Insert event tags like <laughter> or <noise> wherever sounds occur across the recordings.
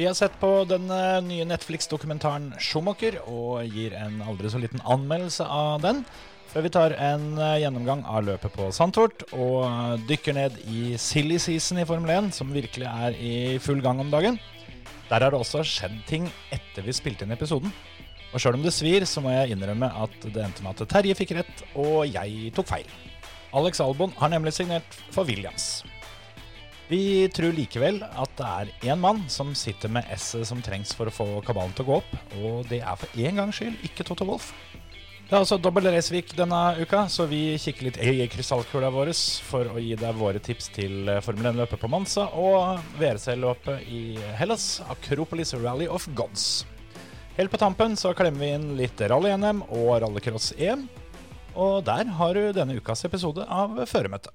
Vi har sett på den eh, nye Netflix-dokumentaren Schumacher og gir en aldri så liten anmeldelse av den. Før vi tar en eh, gjennomgang av løpet på Sandtort og eh, dykker ned i silly season i Formel 1, som virkelig er i full gang om dagen. Der har det også skjedd ting etter vi spilte inn episoden. Og sjøl om det svir, så må jeg innrømme at det endte med at Terje fikk rett, og jeg tok feil. Alex Albon har nemlig signert for Williams. Vi tror likevel at det er én mann som sitter med S-et som trengs for å få kabalen til å gå opp, og det er for én gangs skyld ikke Toto Wolff. Det er altså dobbel raceweek denne uka, så vi kikker litt i krystallkula vår for å gi deg våre tips til Formel 1-løpet på Mansa og VRC-løpet i Hellas, Akropolis Rally of Gods. Helt på tampen så klemmer vi inn litt rally-NM og rallycross-EM. Og der har du denne ukas episode av Føremøtet.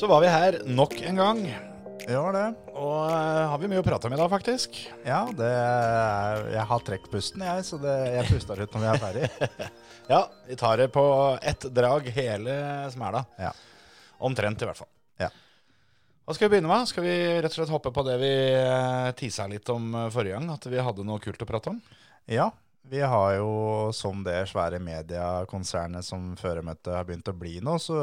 Så var vi her nok en gang, Ja, det. og uh, har vi mye å prate om i dag, faktisk. Ja, det jeg har trukket pusten, jeg, så det, jeg puster ut når vi er ferdig. <laughs> Ja, vi tar det på ett drag hele smæla. Ja. Omtrent, i hvert fall. Ja. Hva skal vi begynne med? Skal vi rett og slett hoppe på det vi eh, tisa litt om eh, forrige gang? At vi hadde noe kult å prate om? ja, vi har jo, som det svære mediekonsernet som Føremøtet har begynt å bli nå, så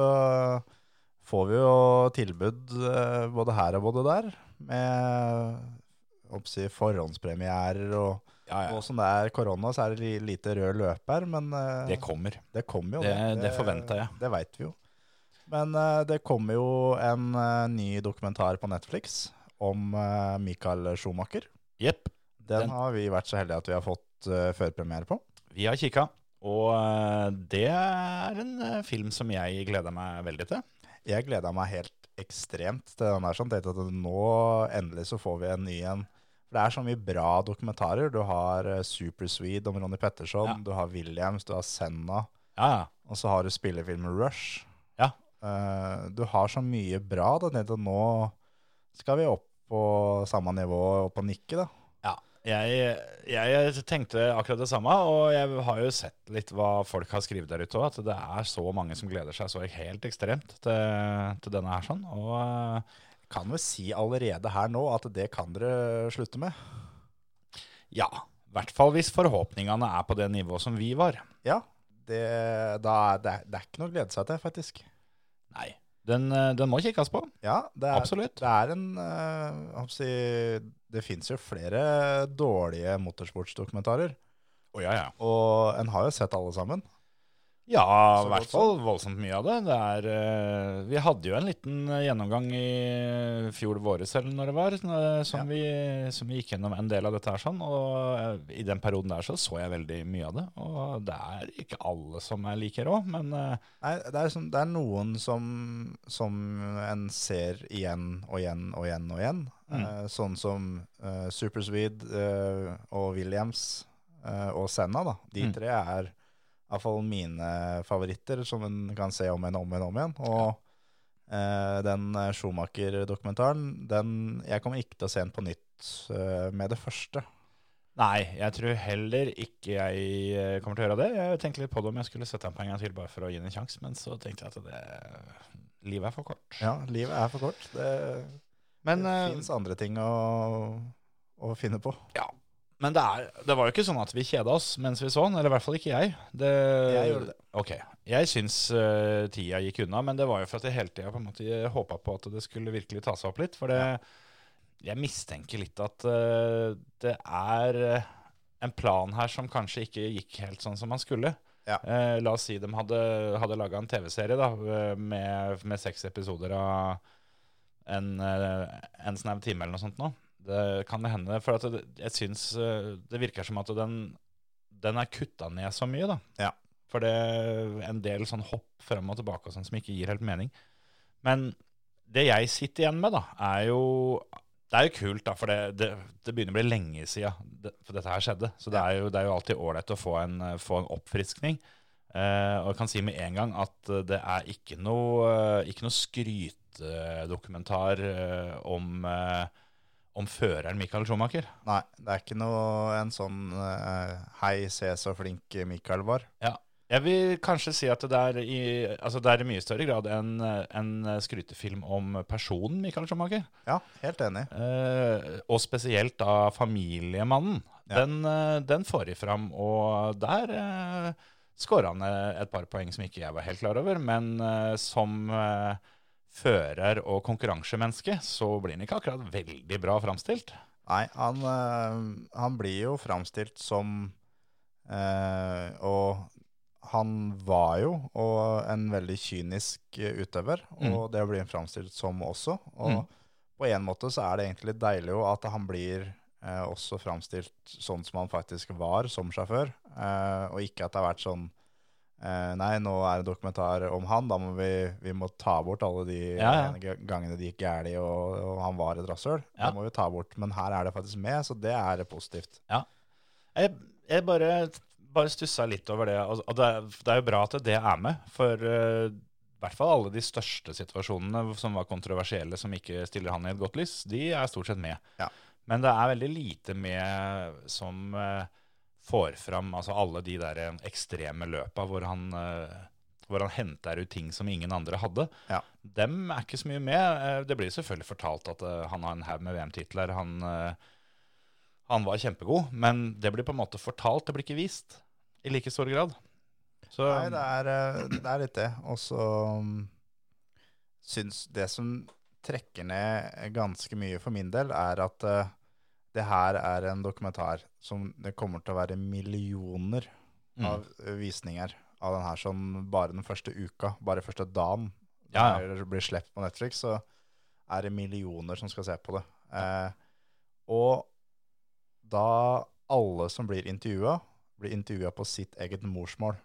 får vi jo tilbud eh, både her og både der, med oppsi, forhåndspremierer og Ja, Nå som det er korona, så er det lite rød løp her, men eh, Det kommer. Det kommer jo. Det- det forventer jeg. Det veit vi jo. Men eh, det kommer jo en ny dokumentar på Netflix om Michael Schumacher. Yep. Den, Den- har vi vært så heldige at vi har fått førpremiere på. Vi har kikka, og eh, det er en eh, film som jeg gleder meg veldig til. Jeg gleda meg helt ekstremt til den her. Sånn, tenkte at nå endelig så får vi en ny en. For det er så mye bra dokumentarer. Du har uh, om Ronny Petterson, Ja. du har Williams, du har Senna, Ja, ja. og så har du spillefilmen Rush. Ja. Eh, du har så mye bra. Da tenkte at nå skal vi opp på samme nivå og på nikket, da. Jeg, jeg tenkte akkurat det samme, og jeg har jo sett litt hva folk har skrevet der ute òg, at det er så mange som gleder seg så helt ekstremt til, til denne her sånn. Og eh, Kan vel si allerede her nå at det kan dere slutte med. ja, i hvert fall hvis forhåpningene er på det nivået som vi var. Ja, det, da det, det er ikke noe å glede seg til, faktisk. Nei, den, eh, den må kikkes på. Ja, det er, Absolutt. Det er en å si, Det fins jo flere dårlige motorsportsdokumentarer. Oh, ja, ja. Og en har jo sett alle sammen. Ja, i hvert fall voldsomt mye av det. det er, eh, vi hadde jo en liten eh, gjennomgang i fjor våres, eller når det var, som, som, vi, som vi gikk gjennom en del av dette her sånn. Og eh, i den perioden der så så jeg veldig mye av det. Og det er ikke alle som er like rå, men eh, Nei, det er, sånn, det er noen som, som en ser igjen og igjen og igjen og igjen. Mm. Eh, sånn som uh, Supersweed uh, og Williams uh, og Senna. Da. De Mm. tre er iallfall mine favoritter, som en kan se om igjen og om igjen. Om igjen. Og eh, den Schumacher-dokumentaren, den Jeg kommer ikke til å se den på nytt eh, med det første. nei, jeg tror heller ikke jeg eh, kommer til å gjøre det. Jeg tenkte litt på det om jeg skulle sette den på en gang til bare for å gi den en sjanse, men så tenkte jeg at det, livet er for kort. Ja, livet er for kort. Det, Men, det eh, fins andre ting å, å finne på. Ja, men det, er, det var jo ikke sånn at vi kjeda oss mens vi så den, eller i hvert fall ikke jeg. Det, Jeg gjorde det. Ok, jeg syns uh, tida gikk unna, men det var jo for at jeg hele tida på en måte håpa på at det skulle virkelig ta seg opp litt. For det, jeg mistenker litt at uh, det er eh, en plan her som kanskje ikke gikk helt sånn som man skulle. Ja. La oss si de hadde, hadde laga en TV-serie da, med, med seks episoder av en, en snau time eller noe sånt nå. Det kan det hende. For at det, jeg syns eh, det virker som at den, den er kutta ned så mye, da. Ja. For det er en del sånn hopp frem og tilbake og sånn som ikke gir helt mening. Men det jeg sitter igjen med, da, er jo Det er jo kult, da, for det, det, det begynner å bli lenge siden det, for dette her skjedde. Så det er jo, det er jo alltid ålreit å få en, få en oppfriskning. Eh, og jeg kan si med en gang at det er ikke noe, ikke noe skrytedokumentar eh, om, eh, om føreren Michael Schumacher. Nei, det er ikke noe en sånn uh, Hei, se så flink Mikael var. Ja. Jeg vil kanskje si at det er i, altså det er i mye større grad en, en skrytefilm om personen Michael Schumacher. Ja, helt enig. Uh, og spesielt da familiemannen. Ja. Den, uh, den får de fram, og der uh, skåra han et par poeng som ikke jeg var helt klar over. Men som fører og konkurransemenneske så blir han ikke akkurat veldig bra framstilt. Nei, han, eh, han blir jo framstilt som eh, Og han var jo og en veldig kynisk eh, utøver, og det blir han framstilt som også. Og Mm. på en måte så er det egentlig deilig jo at han blir eh, også framstilt sånn som han faktisk var som sjåfør, eh, og ikke at det har vært sånn eh, Nei, nå er det dokumentar om han, da må vi, vi må ta bort alle de Ja, ja. gangene det gikk galt, og, og han var et rasshøl. Ja. Det må vi ta bort. Men her er det faktisk med, så det er positivt. Jeg, jeg bare, bare stussa litt over det. Og, og det, er, det er jo bra at det er med, for uh, i hvert fall alle de største situasjonene som var kontroversielle, som ikke stiller han i et godt lys, de er stort sett med. Ja. Men det er veldig lite med som eh, får fram altså alle de der ekstreme løpa hvor han, eh, hvor han henter ut ting som ingen andre hadde. Ja. Dem er ikke så mye med. Eh, Det blir selvfølgelig fortalt at eh, han har en haug med VM-titler. Han, eh, han var kjempegod, men det blir på en måte fortalt, det blir ikke vist i like stor grad. Så Nei, det er, eh, det er litt det. Og så mm, syns det som trekker ned ganske mye for min del, er at eh, det her er en dokumentar som det kommer til å være millioner Mm. av mm. visninger av den her sånn bare den første uka, bare første dagen Ja, ja. blir sluppet på Netflix, så er det millioner som skal se på det. Eh, og da alle som blir intervjua, blir intervjua på sitt eget morsmål.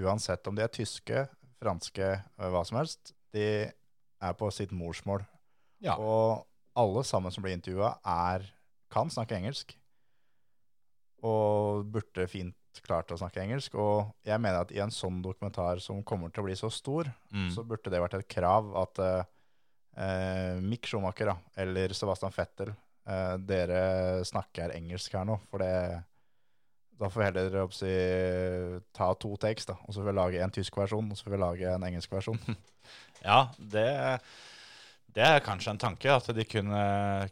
Uansett om de er tyske, franske, øh, hva som helst. De er på sitt morsmål. Ja. Og alle sammen som blir intervjua, er, kan snakke engelsk. Og burde fint klart å snakke engelsk. Og jeg mener at i en sånn dokumentar som kommer til å bli så stor, Mm. så burde det vært et krav at eh, eh, Mick Schumacher da, eller Sebastian Vettel, uh, dere snakker engelsk her nå. For det, da får vi heller si, ta to takes, da, og så får vi lage en tysk versjon, og så får vi lage en engelsk versjon. <laughs> Ja, det, det er kanskje en tanke, at de kunne,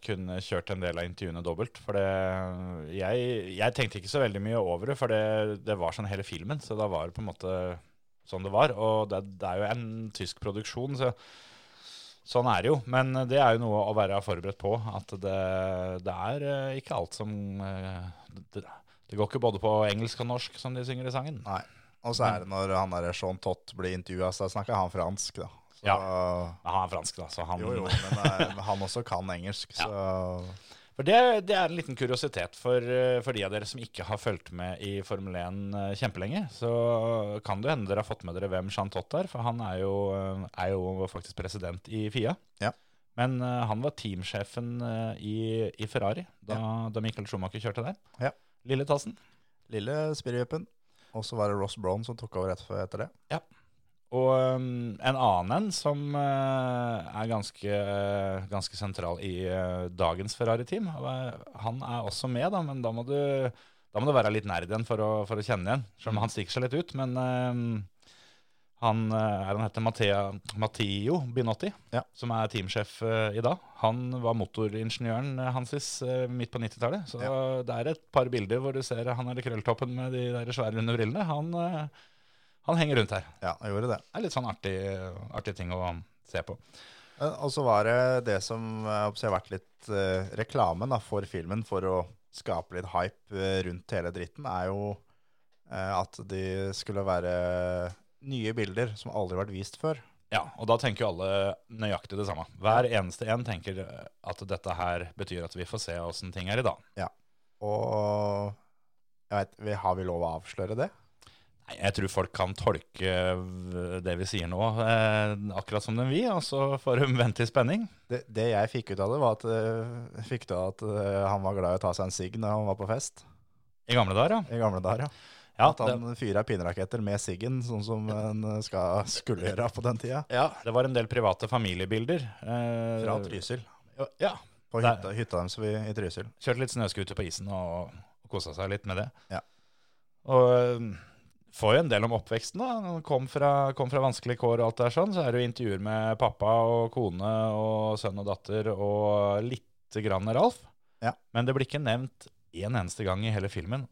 kunne kjørt en del av intervjuene dobbelt. For det, jeg, jeg tenkte ikke så veldig mye over det, for det, det var sånn hele filmen. Så da var det på en måte sånn det var. Og det, det er jo en tysk produksjon, så sånn er det jo. Men det er jo noe å være forberedt på. At det, det er eh, ikke alt som eh, det, går ikke både på engelsk og norsk, som de synger i sangen. Nei. Og så er det når han der Sean Tott blir intervjua, så snakker han fransk, da. Så, Ja. Han er fransk, da, så han Jo, jo, men eh, <laughs> han også kan engelsk, så For det, det er en liten kuriositet for, eh, for de av dere som ikke har fulgt med i Formel 1 eh, kjempelenge. Så kan det hende dere har fått med dere hvem Jean Tott er, for han er jo, er jo faktisk president i FIA. Ja. Men uh, han var teamsjefen uh, i, i Ferrari da, da Michael Schumacher kjørte der. Ja. Lille tassen. Lille spirrevippen. Og så var det Ross Brown som tok over etter, det. det. Og um, en annen en som uh, er ganske, ganske sentral i uh, dagens Ferrari-team. Han er også med, da, men da må du, da må du være litt nerd igjen for å, for å kjenne igjen. Selv om han stikker seg litt ut. Men han, han heter Mattea, Matteo Binotti, Ja. som er teamsjef i dag. Han var motoringeniøren hansis midt på 90-tallet. Så det er et par bilder hvor du ser han er i krølltoppen med de der svære runde brillene. Han, han henger rundt her. Ja, han gjorde det. Det er litt sånn artig, artig ting å se på. Eh, Og så var det det som eh, har vært litt eh, reklamen da, for filmen for å skape litt hype eh, rundt hele dritten, er jo eh, at de skulle være nye bilder som aldri har vært vist før. Ja, og da tenker jo alle nøyaktig det samme. Hver eneste en tenker at dette her betyr at vi får se åssen ting er i dag. Ja, Og jeg vet, har vi lov å avsløre det? Jeg tror folk kan tolke eh, det vi sier nå, eh, akkurat som den vil, og så får de vente i spenning. Det, det jeg fikk ut av det, var at, uh, fikk av at uh, han var glad i å ta seg en sigg når han var på fest. I gamle dager, ja. I gamle dager, ja. Ja, At han fyra pinneraketter med siggen, sånn som en skal, skulle gjøre på den tida. ja, det var en del private familiebilder. eh, Fra Trysil. Ja. På hytta, hytta deres i, i Trysil. Kjørte litt snøscooter på isen og, og kosa seg litt med det. Ja. Og får jo en del om oppveksten. da. Han kom fra, kom fra vanskelige kår og alt der sånn. Så er det jo intervjuer med pappa og kone og sønn og datter og lite grann Ralf. Ja. Men det blir ikke nevnt en eneste gang i hele filmen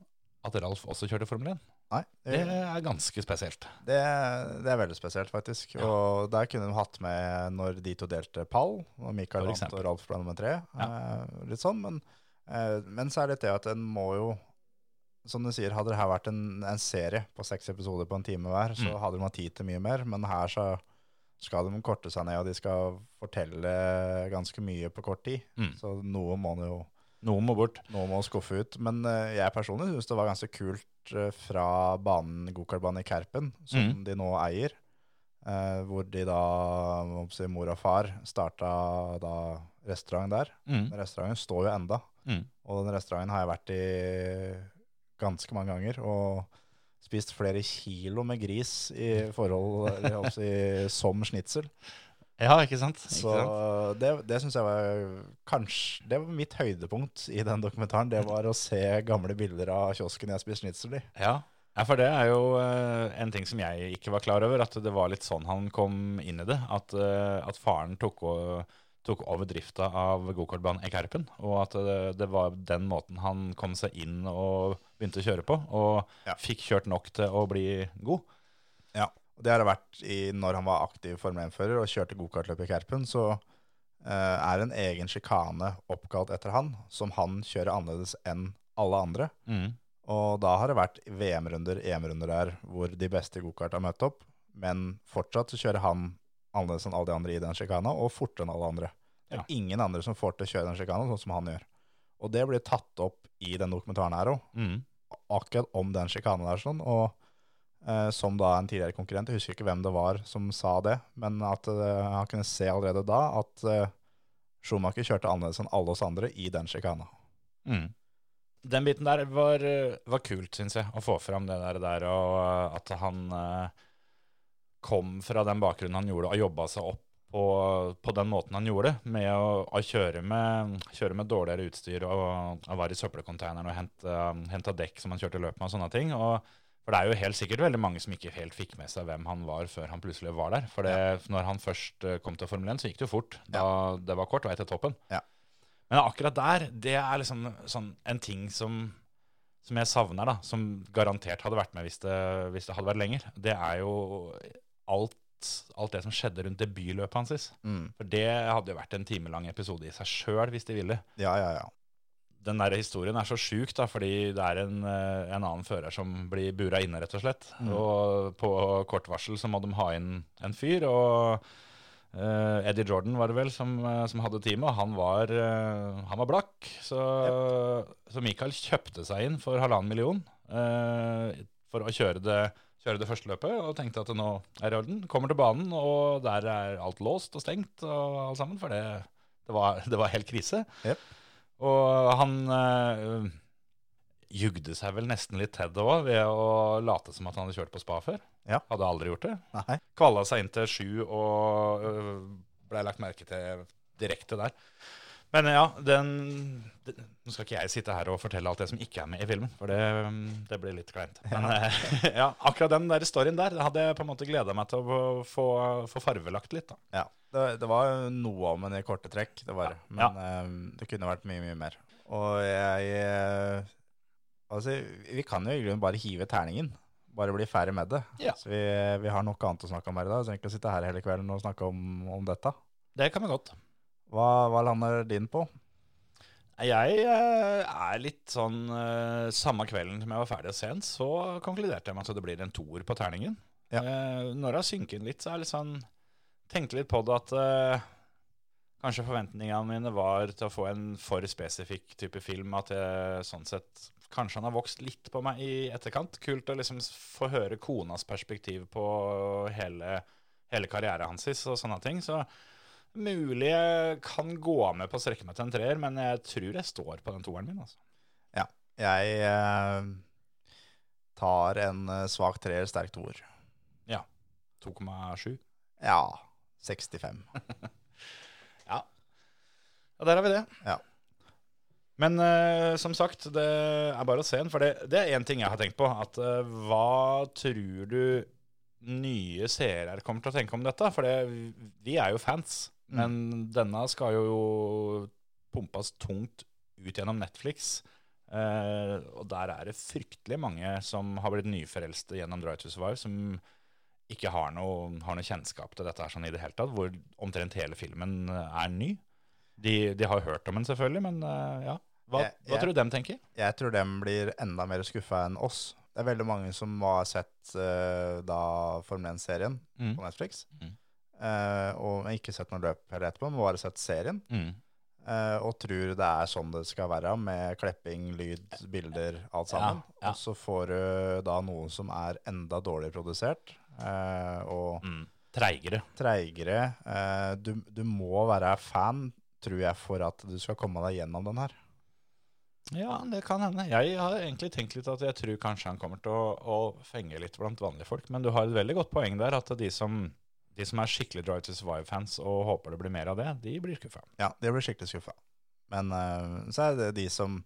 at Ralf også kjørte Formel 1. Nei, Det det, er ganske spesielt. det, det er veldig spesielt, faktisk. Og der kunne de hatt med når de to delte pall, og Mikael For vant og Ralf ble nummer tre. Eh, litt sånn, men, eh, men så er det det at en må jo som du sier, hadde det her vært en, en serie på seks episoder på en time hver, så Mm. hadde de hatt tid til mye mer. Men her så skal de korte seg ned, og de skal fortelle ganske mye på kort tid. Mm. Så noe må jo Noe må bort. noe må skuffe ut. Men uh, jeg personlig syns det var ganske kult uh, fra banen gokartbanen i Kerpen, som Mm. de nå eier. uh, hvor de da, si, mor og far, starta da restaurant der. Mm. Restauranten står jo enda. Mm. Og den restauranten har jeg vært i ganske mange ganger. Og spist flere kilo med gris i forhold i, som snitsel. Ja, ikke sant? Ikke Så sant? det, det syns jeg var kanskje Det var mitt høydepunkt i den dokumentaren. Det var å se gamle bilder av kiosken jeg spiste snitsel i. Ja. ja, for det er jo eh, en ting som jeg ikke var klar over, at det var litt sånn han kom inn i det. At, eh, at faren tok, o- tok over drifta av gokartbanen i Kerpen, og at det, det var den måten han kom seg inn og begynte å kjøre på, og Ja. fikk kjørt nok til å bli god. Ja, og Det har det vært i, når han var aktiv Formel 1-fører og kjørte gokartløp i Kerpen. Så eh, er en egen sjikane oppkalt etter han, som han kjører annerledes enn alle andre. Mm. Og da har det vært VM-runder, EM-runder der hvor de beste i gokart har møtt opp. Men fortsatt så kjører han annerledes enn alle de andre i den sjikana, og fortere enn alle andre. Det er Ja. ingen andre som får til å kjøre den sjikana sånn som han gjør. Og det blir tatt opp i den dokumentaren her òg, Mm. akkurat om den sjikanen der. sånn, og eh, som da en tidligere konkurrent, jeg husker ikke hvem det var som sa det, men at eh, han kunne se allerede da at eh, Schumacher kjørte annerledes enn alle oss andre i den sjikana. Mm. Den biten der var, eh, var kult, syns jeg, å få fram det der, der og eh, at han eh, kom fra den bakgrunnen han gjorde, og jobba seg opp på, på den måten han gjorde, med å, å kjøre, med, kjøre med dårligere utstyr og, og være i søppelcontaineren og hente, hente dekk som han kjørte løp med og sånne ting. Og, for det er jo helt sikkert veldig mange som ikke helt fikk med seg hvem han var før han plutselig var der. For det, når han først eh, kom til Formel 1, så gikk det jo fort. Da det var kort vei til toppen. Ja. Men akkurat der, det er liksom sånn en ting som, som jeg savner, da, som garantert hadde vært med hvis det, hvis det hadde vært lenger. Det er jo alt, alt det som skjedde rundt debutløpet hans. Mm. For det hadde jo vært en timelang episode i seg sjøl, hvis de ville. Ja, ja, ja. Den der historien er så sjuk, da, fordi det er en, eh, en annen fører som blir bura inne, rett og slett. Og på kort varsel så må de ha inn en fyr. og uh, Eddie Jordan var det vel som, eh, som hadde teamet, og han var, uh, han var blakk. Så, så Michael kjøpte seg inn for halvannen million uh, for å kjøre det, kjøre det første løpet, og tenkte at nå er det i orden. Kommer til banen, og der er alt låst og stengt og alt sammen, for det, det, var, <laughs> det var helt krise. Yep. Og han øh, jugde seg vel nesten litt til det òg, ved å late som at han hadde kjørt på spa før. Ja. Hadde aldri gjort det. Nei. Kvala seg inn til sju og øh, ble lagt merke til direkte der. Men ja, den, den Nå skal ikke jeg sitte her og fortelle alt det som ikke er med i filmen, for det, det blir litt kleint. Men ja. <laughs> ja, akkurat den der storyen der hadde jeg på en måte gleda meg til å få, få farvelagt litt. da. Ja, det, det var noe om den i korte trekk, det var det. Men Ja. eh, det kunne vært mye, mye mer. Og jeg eh, Altså, vi kan jo i grunnen bare hive terningen. Bare bli ferdig med det. Ja. Så vi, vi har noe annet å snakke om her i dag. Så å sitte her hele kvelden og snakke om, om dette. Det kan vi godt. Hva, hva lander din på? Jeg eh, er litt sånn eh, Samme kvelden som jeg var ferdig å se den, så konkluderte jeg med at det blir en toer på terningen. Ja. Eh, når det har synket inn litt, så er jeg litt sånn Tenkte litt på det at kanskje forventningene mine var til å få en for spesifikk type film. At jeg sånn sett Kanskje han har vokst litt på meg i etterkant. Kult å liksom få høre konas perspektiv på hele, hele karrieren hans og sånne ting. Så mulig jeg kan gå med på å strekke meg til en treer, men jeg tror jeg står på den toeren min. altså. Ja. Jeg eh, tar en eh, svak treer, sterk toer. 2,7. Ja, 65. <laughs> Ja, der har vi det. Ja. Men uh, som sagt, det er bare å se den. For det, det er én ting jeg har tenkt på. At uh, hva tror du nye seere kommer til å tenke om dette? For det, vi er jo fans. Men denne skal jo pumpes tungt ut gjennom Netflix. Eh, og der er det fryktelig mange som har blitt nyforelste gjennom Drive to Survive, som ikke har noe, har noe kjennskap til dette her sånn i det hele tatt, hvor omtrent hele filmen er ny. De, de har hørt om den selvfølgelig, men eh, ja. Hva, Jeg- hva tror du dem tenker? Jeg tror dem blir enda mer skuffa enn oss. Det er veldig mange som har sett uh, da Formel 1-serien Mm. på Netflix. Mm. Eh, og ikke sett noe løp heller etterpå, men bare sett serien. Mm. Uh, og tror det er sånn det skal være, med klepping, lyd, bilder, alt sammen. Ja, ja. Og så får du da noe som er enda dårligere produsert, Uh, og Mm. Treigere. treigere. Du, du må være fan, tror jeg, for at du skal komme deg gjennom den her. Ja, det kan hende. Jeg har egentlig tenkt litt at jeg tror kanskje han kommer til å, å fenge litt blant vanlige folk. Men du har et veldig godt poeng der, at de som, de som er skikkelig Drive to Survive-fans og håper det blir mer av det, de blir skuffa. Ja, de blir skikkelig skuffa. Men uh, så er det de som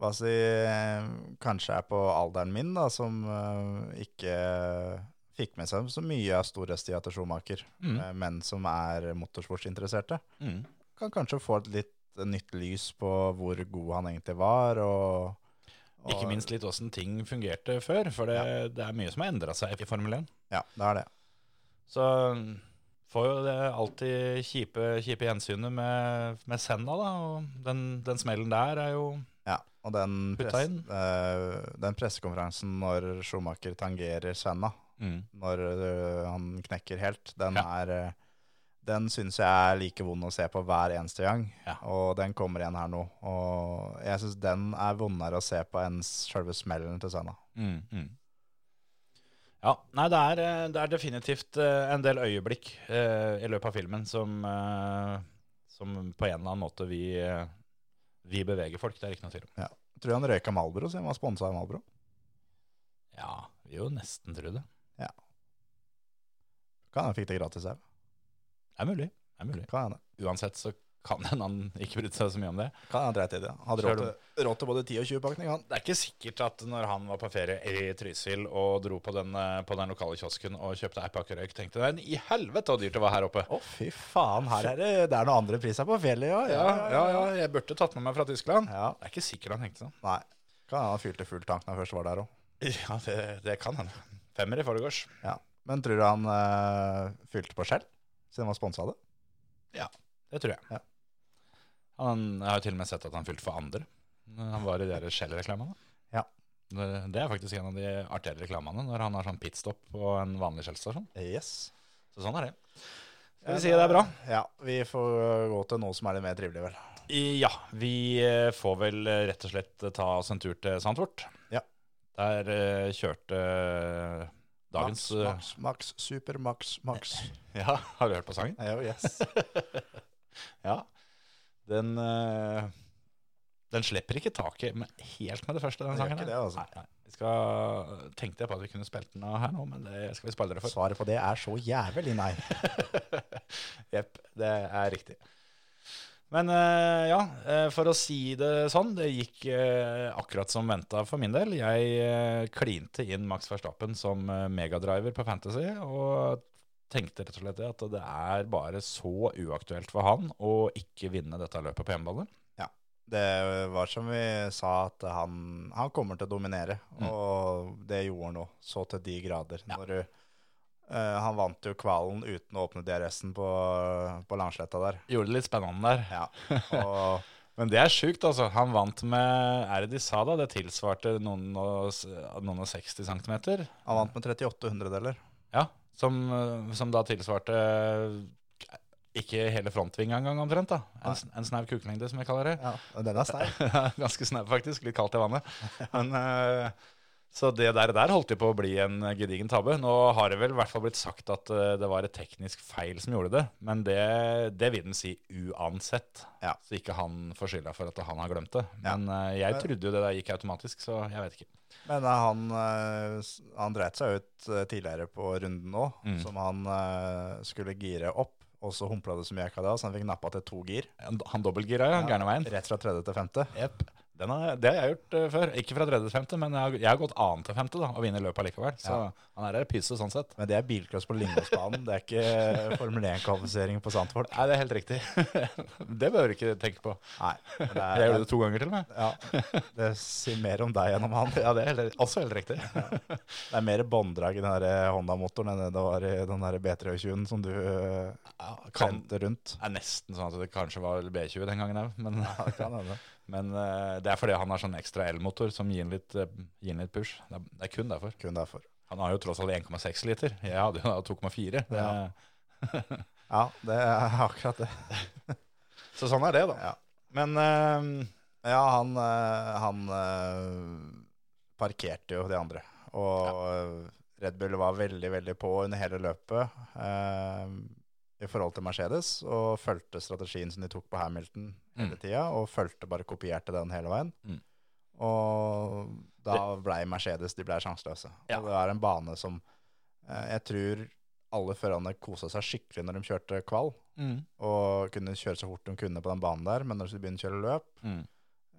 hva si, kanskje er på alderen min, da, som uh, ikke fikk med seg så mye av storhetstida til Schumacher, Mm. uh, men som er motorsportsinteresserte. Mm. Kan kanskje få et litt nytt lys på hvor god han egentlig var, og, og Ikke minst litt åssen ting fungerte før, for det, det er mye som har endra seg i Formel 1. Ja, det er det. Så får jo det alltid kjipe, kjipe gjensynet med, med Senna, da. Og den, den smellen der er jo Ja, og den, Putta inn. Uh, den pressekonferansen når Schumacher tangerer Senna, mm. når uh, han knekker helt, den Ja. er eh, den syns jeg er like vond å se på hver eneste gang. Ja. Og den kommer igjen her nå. Og jeg syns den er vondere å se på enn selve smellen til Senna. Mm, mm. Ja, nei, det er, eh, det er definitivt eh, en del øyeblikk eh, i løpet av filmen som, eh, som på en eller annen måte vi, eh, vi beveger folk. Det er ikke noe tvil om. Ja. tror han røyka Malbro, siden han var sponsa av Malbro. Ja, vi jo nesten tro det. Kan hende han fikk det gratis her. Det er mulig. Det er mulig. Kan hende. Uansett så kan hende han ikke brydde seg så mye om det. Kan han dreit i det. Hadde råd til, råd til både 10 og 20 pakning, han. Det er ikke sikkert at når han var på ferie i Trysil og dro på den, eh, på den lokale kiosken og kjøpte ei pakke røyk, tenkte han i helvete så dyrt det var her oppe. Å, fy faen, her er det Det er noen andre priser på fjellet, ja. Ja, ja, ja, jeg burde tatt med meg fra Tyskland. Ja. Det er ikke sikkert han tenkte sånn. Nei. Kan hende han fylte full tank når han først var der òg. Ja, det, det kan hende. Femmer i forgårs. Ja. Men tror du han øh, fylte på skjell, siden han var sponsa av det? Det tror jeg. Ja. Han, jeg har jo til og med sett at han fylte for andre. Han var i de Shell-reklamene. Ja. Det, er faktisk en av de artigere reklamene, når han har sånn pitstop på en vanlig Shell-stasjon. Yes. Så sånn er det. Skal vi si det er bra? Ja, vi får gå til noe som er litt mer trivelig, vel. Ja, vi eh, får vel eh, rett og slett ta oss en tur til Sandfort. Ja. Der eh, kjørte eh, dagens Max, Max, Max, Super Max, Max. eh, <laughs> Ja, har du hørt på sangen? Ja, yes. <laughs> Ja. Den eh, Den slipper ikke taket helt med det første, den sangen. det, altså. Nei, nei. Vi skal, tenkte jeg på at vi kunne spilt den her nå, men det skal vi spille dere for. Svaret på det er så jævlig nei. <laughs> Jepp, det er riktig. Men eh, ja, eh, for å si det sånn, det gikk akkurat som venta for min del. Jeg klinte inn Max Verstappen som megadriver på Fantasy, og tenkte rett og slett det at det er bare så uaktuelt for han å ikke vinne dette løpet på hjemmebane. Det var som vi sa, at han, han kommer til å dominere. Og det gjorde han òg, så til de grader. Ja. Når du, Uh, han vant jo kvalen uten å åpne DRS-en på, på Langsletta der. Gjorde det litt spennende der. Ja. <laughs> Og Men det er sjukt, altså. Han vant med Er det de sa da? Det tilsvarte noen og, noen og 60 centimeter. han vant med 38 hundredeler. Ja, som, eh, som da tilsvarte ikke hele frontvinga engang, omtrent. da. En, en snau kukelengde, som vi kaller det. Ja, og den er <laughs> sterk. Ganske snau, faktisk. Litt kaldt i vannet. Men, eh, så det der, der holdt jo på å bli en gedigen tabbe. Nå har det vel i hvert fall blitt sagt at eh, det var et teknisk feil som gjorde det, men det, det vil den si uansett. Ja. Så ikke han får skylda for at han har glemt det. Men eh, jeg trodde jo det der gikk automatisk, så jeg vet ikke. Men eh, han, eh, han dreit seg ut eh, tidligere på runden nå, Mm. som han eh, skulle gire opp, og så humpla det så mye jeg kan da, så han fikk nappa til to gir. Han, dobbeltgira, ja. Gærne veien. Rett fra tredje til femte. Jepp. Den har, det har jeg gjort uh, før. Ikke fra tredje til femte, men jeg har, jeg har gått annen til femte da, og vinner løpet allikevel. Så han er pyse sånn sett. Men det er bilcross på Lyngåsbanen, det er ikke Formel 1-kvalifisering på Sandfort. Nei, det er helt riktig. <laughs> det behøver du ikke tenke på. Nei, det Jeg gjør er, det to ganger til og med. ja, det sier mer om deg enn om han. Ja, det er helt, også helt riktig. Det er mer bånddrag i den der Honda-motoren enn det det var i den der B320-en som du uh, Ja, kan, rundt. er nesten sånn at det kanskje var B20 den gangen òg, men, Ja, det kan hende. Men eh, det er fordi han har sånn ekstra elmotor som gir han litt, eh, gir litt push. Det er, det er kun derfor. Kun derfor. Han har jo tross alt 1,6 liter. Jeg hadde jo da 2,4. Ja. <laughs> Ja, det er akkurat det. <laughs> Så sånn er det, da. Ja. Men uh, Ja, han, han uh, parkerte jo de andre. Og Red Bull var veldig, veldig på under hele løpet eh, i forhold til Mercedes, og fulgte strategien som de tok på Hamilton hele Mm. tida, og fulgte bare kopierte den hele veien. Mm. Og da blei Mercedes de ble sjanseløse. Ja. Og det er en bane som eh, jeg tror alle førerne kosa seg skikkelig når de kjørte kval, mm, og kunne kjøre så fort de kunne på den banen der, men når de begynner å kjøre løp, mm,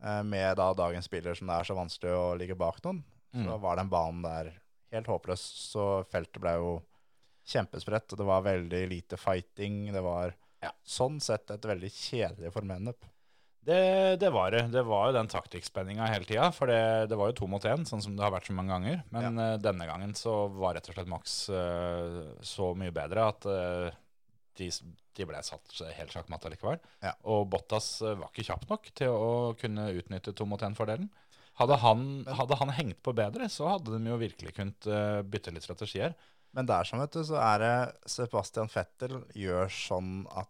eh, med da dagens spiller som det er så vanskelig å ligge bak noen, så Mm. var den banen der helt håpløs. Så feltet ble jo kjempespredt, det var veldig lite fighting. Det var Ja. sånn sett et veldig kjedelig Formel 1-løp. Det, det var det. Det var jo den taktikkspenninga hele tida. For det, det var jo to mot én, sånn som det har vært så mange ganger. Men eh, denne gangen så var rett og slett Max uh, så mye bedre at uh, de, de ble satt helt sjakkmatt allikevel. Ja. Og Bottas var ikke kjapp nok til å kunne utnytte to mot én-fordelen. Hadde han, hadde han hengt på bedre, så hadde de jo virkelig kunnet uh, bytte litt strategier. Men der som vet du, så er det Sebastian Fettel gjør sånn at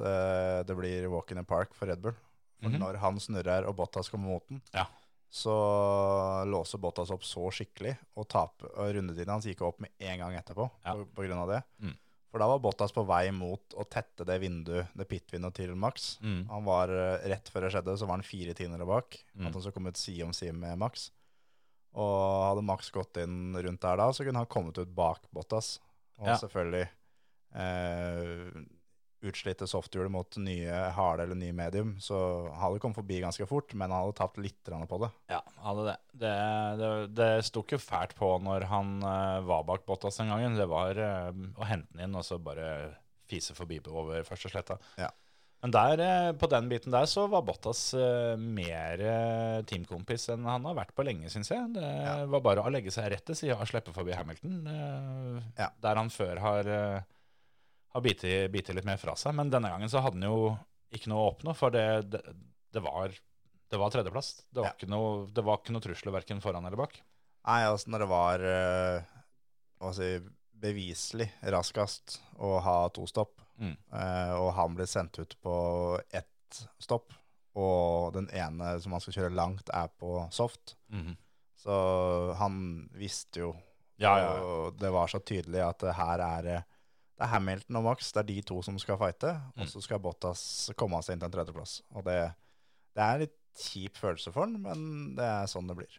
uh, det blir walk in the park for Red Bull. For Mhm. når han snurrer og Bottas kommer mot den, Ja. så låser Bottas opp så skikkelig, og, taper- og rundetiden hans gikk opp med en gang etterpå Ja. på, på grunn av det. Mm. For da var Bottas på vei mot å tette det vinduet, det pit-vinduet til Max. Mm. Han var eh, Rett før det skjedde, så var han fire tiendere bak. Mm. At han så kom ut side om side med Max. Og hadde Max gått inn rundt der da, så kunne han kommet ut bak Bottas. Og Ja. selvfølgelig eh, utslitte softhjulet mot nye harde eller nye medium. Så han hadde kommet forbi ganske fort, men han hadde tapt litt på det. Ja, hadde det. Det, det, det sto ikke fælt på når han eh, var bak Bottas den gangen. Det var eh, å hente den inn og så bare fise forbi over første sletta. Ja. Men der, eh, på den biten der så var Bottas eh, mer eh, teamkompis enn han har vært på lenge, syns jeg. Det var bare å legge seg rett til sida og slippe forbi Hamilton. Ja. Der han før har, uh, har bitt litt mer fra seg. Men denne gangen så hadde han jo ikke noe å oppnå, for det, det, det var det var tredjeplass. Det var, Ja. ikke noe, det var ikke noe trusler verken foran eller bak. Nei, altså når det var hva si, beviselig raskest å ha to stopp, Mm. eh, og han ble sendt ut på ett stopp, og den ene som han skal kjøre langt, er på soft, så han visste jo Ja, ja. Og det var så tydelig at det her er det det er Hamilton og Max, det er de to som skal fighte, Mm. og så skal Bottas komme seg inn til en tredjeplass. Og det, det er en litt kjip følelse for han, men det er sånn det blir.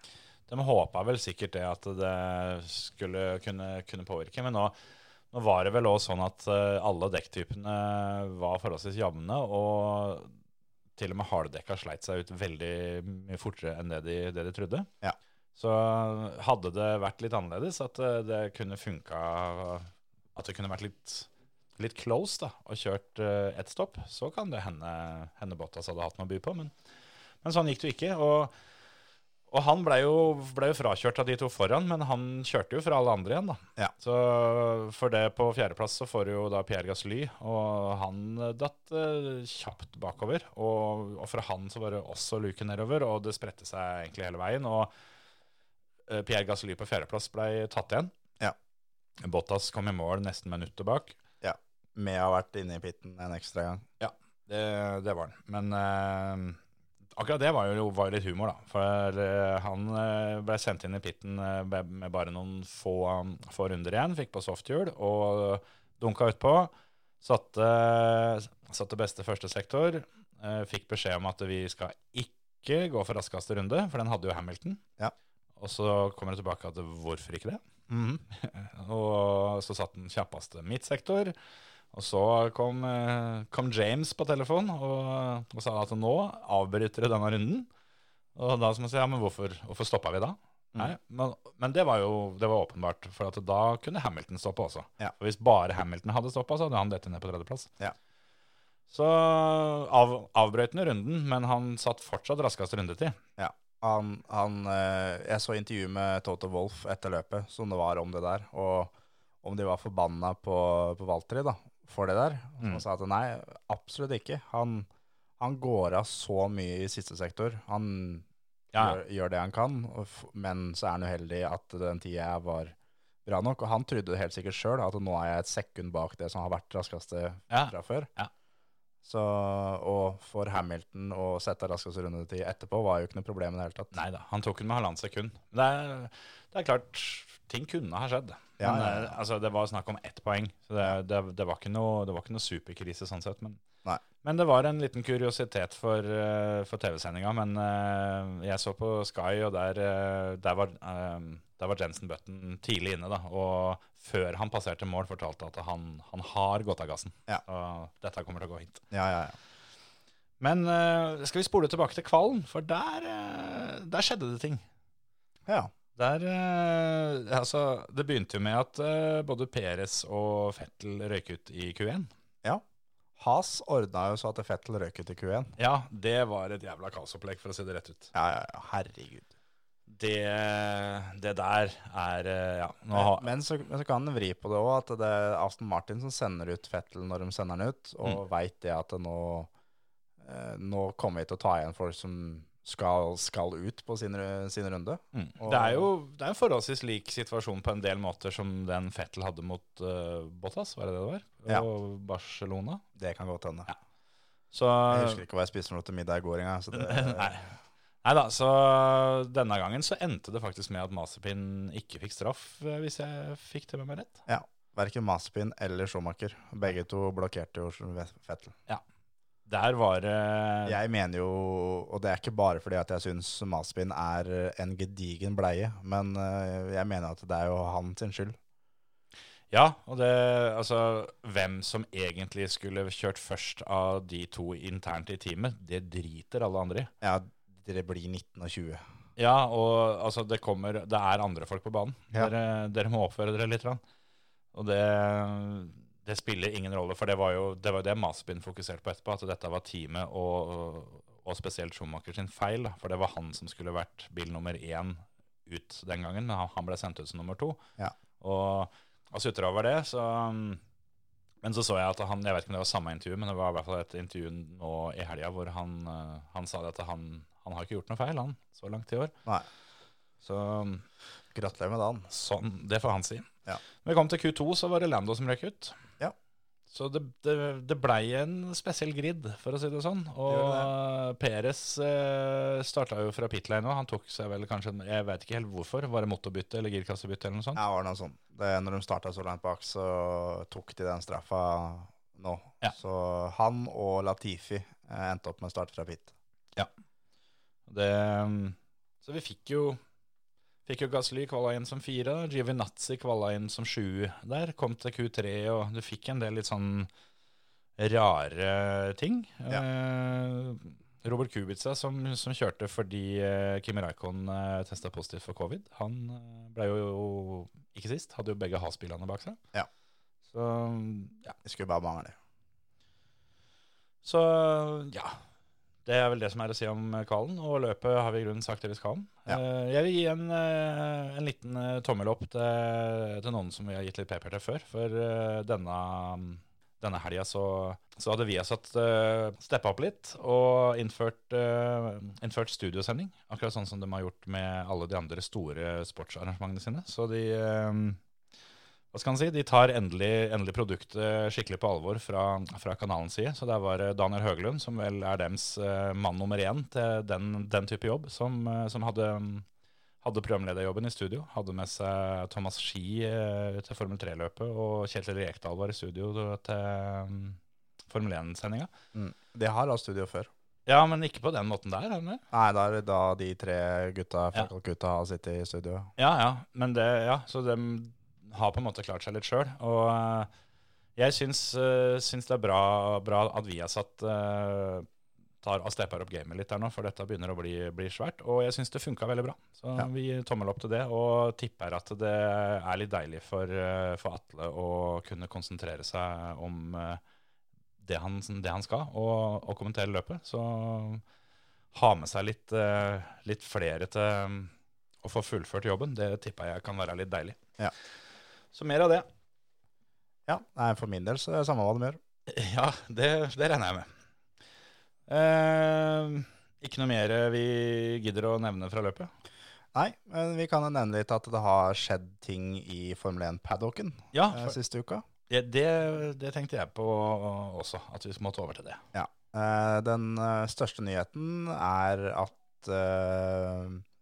De håpa vel sikkert det at det skulle kunne, kunne påvirke, men nå, nå var det vel også sånn at eh, alle dekktypene var forholdsvis jevne, og til og med harddekka sleit seg ut veldig mye fortere enn det de, det de trodde. Ja. Så hadde det vært litt annerledes, at eh, det kunne funka At det kunne vært litt, litt close da, og kjørt eh, ett stopp, så kan det hende, hende Bottas hadde hatt noe å by på. Men, men sånn gikk det jo ikke. og og han ble jo, ble jo frakjørt av de to foran, men han kjørte jo fra alle andre igjen, da. Ja. Så for det på fjerdeplass så får du jo da Pierre Gasly, og han datt eh, kjapt bakover. Og, og fra han så var det også luke nedover, og det spredte seg egentlig hele veien. Og eh, Pierre Gasly på fjerdeplass ble tatt igjen. Ja. Bottas kom i mål nesten minuttet bak. Ja. med å ha vært inne i pitten en ekstra gang. Det, det var han. Men eh, akkurat det var jo var litt humor, da. For eh, han eh, ble sendt inn i pitten eh, med bare noen få, få runder igjen. Fikk på softhjul og dunka utpå. Satte, satte beste første sektor. fikk beskjed om at vi skal ikke gå for raskeste runde, for den hadde jo Hamilton. Ja. Og så kommer det tilbake at hvorfor ikke det? <laughs> Og så satt den kjappeste midtsektor. Og så kom, eh, kom James på telefon og, og sa at nå avbryter du denne runden. Og da må jeg si ja, men hvorfor, hvorfor stoppa vi da? Nei, men, men det var jo det var åpenbart, for at da kunne Hamilton stoppe også. Ja. For Hvis bare Hamilton hadde stoppa, så hadde han dette ned på tredjeplass. Ja. Så av, avbrøt han runden, men han satt fortsatt raskest rundetid. Ja. Han, han, eh, jeg så intervju med Toto Wolff etter løpet, som det var om det der. Og om de var forbanna på, på Valtteri da, for det der. Og Mm. Sa at nei, absolutt ikke. Han, han går av så mye i siste sektor. Han Ja. gjør, gjør det han kan, men så er han uheldig at den tida var bra nok. Og han trodde helt sikkert sjøl at nå er jeg et sekund bak det som har vært raskeste Ja. fra før. Ja. Så, og for Hamilton å sette raskeste rundetid etterpå var jo ikke noe problem i det hele tatt. Nei da, han tok den med halvannet sekund. Det er, det er klart, ting kunne ha skjedd. Ja, men ja, ja. eh, Altså, det var snakk om ett poeng, så det, det, det, var ikke noe, det var ikke noe superkrise sånn sett. Men, men det var en liten kuriositet for, eh, for TV-sendinga. Men uh, jeg så på Sky, og der, der, var, eh, der var Jensen Button tidlig inne. da, Og før han passerte mål, fortalte at han, han har gått av gassen. Ja. Og dette kommer til å gå hit. Ja, ja, ja. Men uh, skal vi spole tilbake til kvalen? For der, uh, der skjedde det ting. ja. Der, eh, altså, det begynte jo med at eh, både Peres og Fettel røyk ut i Q1. ja. Haas ordna jo så at Fettel røyk ut i Q1. Ja, det var et jævla kaosopplegg, for å si det rett ut. Ja, ja, ja, herregud. Det, det der er eh, Ja, nå har Men så, men så kan en vri på det òg, at det er Aston Martin som sender ut Fettel når de sender den ut, og Mm. veit det at det nå, eh, nå kommer vi til å ta igjen folk som skal, skal ut på sin, sin runde. mm. Det er jo det er en forholdsvis lik situasjon på en del måter som den Fettel hadde mot uh, Bottas, var det det det var? Ja. Og Barcelona. Det kan godt hende. Ja. Så Jeg husker ikke hva jeg spiste for noe til middag i går engang. så det- <laughs> Nei. Nei da, så denne gangen så endte det faktisk med at Masepin ikke fikk straff, eh, hvis jeg fikk det med meg rett. Ja, Verken Masepin eller Schumacher. Begge to blokkerte jo Fettel. Der var det Jeg mener jo, og det er ikke bare fordi at jeg syns Maspin er en gedigen bleie, men eh, jeg mener at det er jo han sin skyld. Ja, og det Altså, hvem som egentlig skulle kjørt først av de to internt i teamet, det driter alle andre i. Ja, dere blir 19 og 20. Ja, og altså, det kommer Det er andre folk på banen. Ja. Dere, dere må oppføre dere litt. Og det, det spiller ingen rolle, for det var jo det, var det Masbin fokuserte på etterpå, at dette var teamet og, og spesielt Schumacher sin feil. Da, for det var han som skulle vært bil nummer én ut den gangen, men han, ble sendt ut som nummer to. Ja. Og, og sutra over det, så Men så så jeg at han Jeg vet ikke om det var samme intervju, men det var i hvert fall et intervju nå i helga hvor han, han sa at han, han har ikke gjort noe feil, han, så langt i år. Nei. Så Gratulerer med dagen. sånn, det får han si. Ja. Når vi kom til Q2, så var det Lando som røk ut. Ja. Så det, det, det blei en spesiell grid, for å si det sånn. Og Peres eh, starta jo fra pit lane, og han tok seg vel kanskje Jeg vet ikke helt hvorfor. Var det motorbytte eller girkassebytte eller noe sånt? Ja, var det noe sånt. Når de starta så langt bak, så tok de den straffa nå. Ja. Så han og Latifi eh, endte opp med å starte fra pit. Det, så vi fikk jo Fikk jo Gasly kvala inn som fire, Giovinazzi kvala inn som sju der. Kom til Q3, og du fikk en del litt sånn rare ting. Eh, Robert Kubica, som, som kjørte fordi eh, Kimi Raikon eh, testa positivt for covid, han eh, ble jo ikke sist. Hadde jo begge Has-bilene bak seg. Ja. Så ja. Det skulle bare mangle. Så ja. Det er vel det som er å si om kvalen. Og løpet har vi i grunnen sagt det vi skal om. Ja. Eh, Jeg vil gi en, eh, en liten eh, tommel opp til, til noen som vi har gitt litt pepper til før. For denne, denne helga så, så hadde vi satt uh, steppa opp litt og innført, innført studiosending. Akkurat sånn som de har gjort med alle de andre store sportsarrangementene sine. Så de hva skal man si, de tar endelig, endelig produktet skikkelig på alvor fra, fra kanalens side. Så der var Daniel Høglund, som vel er dems eh, mann nummer én til den, den type jobb, som, eh, som hadde, hadde programlederjobben i studio. Hadde med seg Thomas Ski eh, til Formel 3-løpet, og Kjetil Rekdal var i studio til mm, Formel 1-sendinga. Mm. De har hatt studio før. Ja, men ikke på den måten der. Eller? Nei, da er det da de tre gutta fra Ja. Calcutta har sittet i studio. Ja, ja. Men det, ja, så de har på en måte klart seg litt sjøl. Og eh, jeg syns, eh, syns det er bra, bra at Viasat uh, tar og stepper opp gamet litt der nå, for dette begynner å bli, bli svært. Og jeg syns det funka veldig bra. Så Ja. vi tommel opp til det, og tipper at det er litt deilig for, eh, for Atle å kunne konsentrere seg om eh, det, han, det han skal, og, og kommentere løpet. Så ha med seg litt, eh, litt flere til mm, å få fullført jobben, det tipper jeg kan være litt deilig. Ja. Så mer av det. Ja, nei, For min del så er det samme hva de gjør. <laughs> Ja, det, det regner jeg med. Eh, ikke noe mer vi gidder å nevne fra løpet? Nei, men vi kan jo nevne litt at det har skjedd ting i Formel 1-paddocken Ja, eh, for, siste uka. det, det, det tenkte jeg på også, at vi måtte over til det. Ja. Eh, den eh, største nyheten er at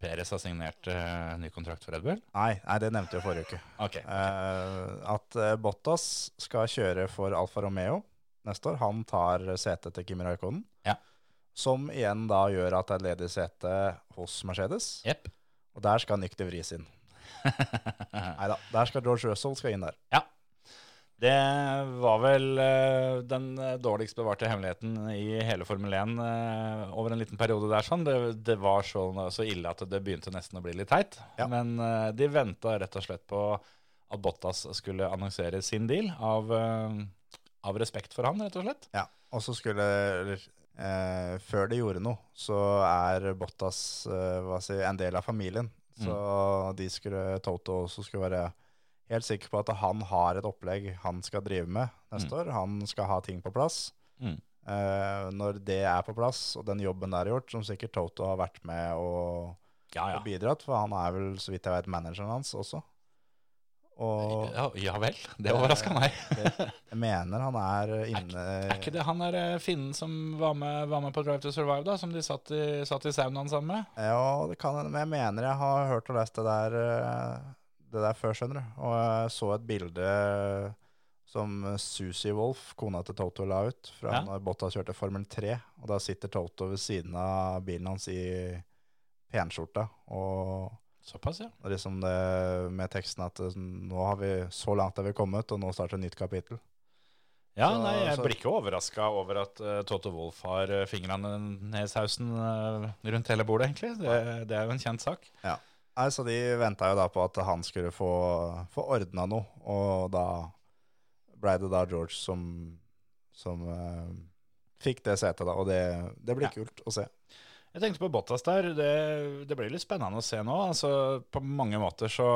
Peres har signert uh, ny kontrakt for Red Bull. Nei, nei, det nevnte jeg forrige uke. Ok. Uh, at eh, Bottas skal kjøre for Alfa Romeo neste år. Han tar setet til Kimi Raikonen. Ja. Som igjen da gjør at det er ledig sete hos Mercedes. Yep. Og der skal Nyk de Vries inn. <laughs> Nei da, der skal George Russell skal inn der. Ja. Det var vel eh, den eh, dårligst bevarte hemmeligheten i hele Formel 1 eh, over en liten periode der. sånn. Det, det var så, så ille at det begynte nesten å bli litt teit. Ja. Men de venta rett og slett på at Bottas skulle annonsere sin deal, av, av respekt for han, rett og slett. Ja, og så skulle eh, Før de gjorde noe, så er Bottas eh, si, en del av familien. Så Mm. de skulle, Toto også skulle være helt sikker på at han har et opplegg han skal drive med neste år. Han skal ha ting på plass. Mm. Eh, når det er på plass, og den jobben der er gjort, som sikkert Toto har vært med og, Ja, og bidratt, for han er vel, så vidt jeg vet, manageren hans også. Og Ja, ja vel. Det overraska meg. jeg mener han er <laughs> inne Er ikke det han der eh, finnen som var med, var med på Drive to Survive, da? Som de satt i, satt i saunaen sammen med? Ja, det kan hende, men jeg mener jeg har hørt og lest det der, eh, det der før, skjønner du. Og jeg så et bilde som Susie Wolff, kona til Toto, la ut fra Ja. når Bottas kjørte Formel 3. Og da sitter Toto ved siden av bilen hans i penskjorta. Og Såpass, ja. liksom det med teksten at eh, nå har vi, så langt er vi kommet, og nå starter et nytt kapittel. Ja, Så- nei, jeg så- blir ikke overraska over at uh, Toto Wolff har uh, fingrene ned i sausen uh, rundt hele bordet, egentlig. Det, det er jo en kjent sak. Nei, Så de venta jo da på at han skulle få, få ordna noe, og da blei det da George som, som uh, fikk det setet, da. Og det, det blir Ja. kult å se. Jeg tenkte på Bottas der. Det, det blir litt spennende å se nå. Altså, på mange måter så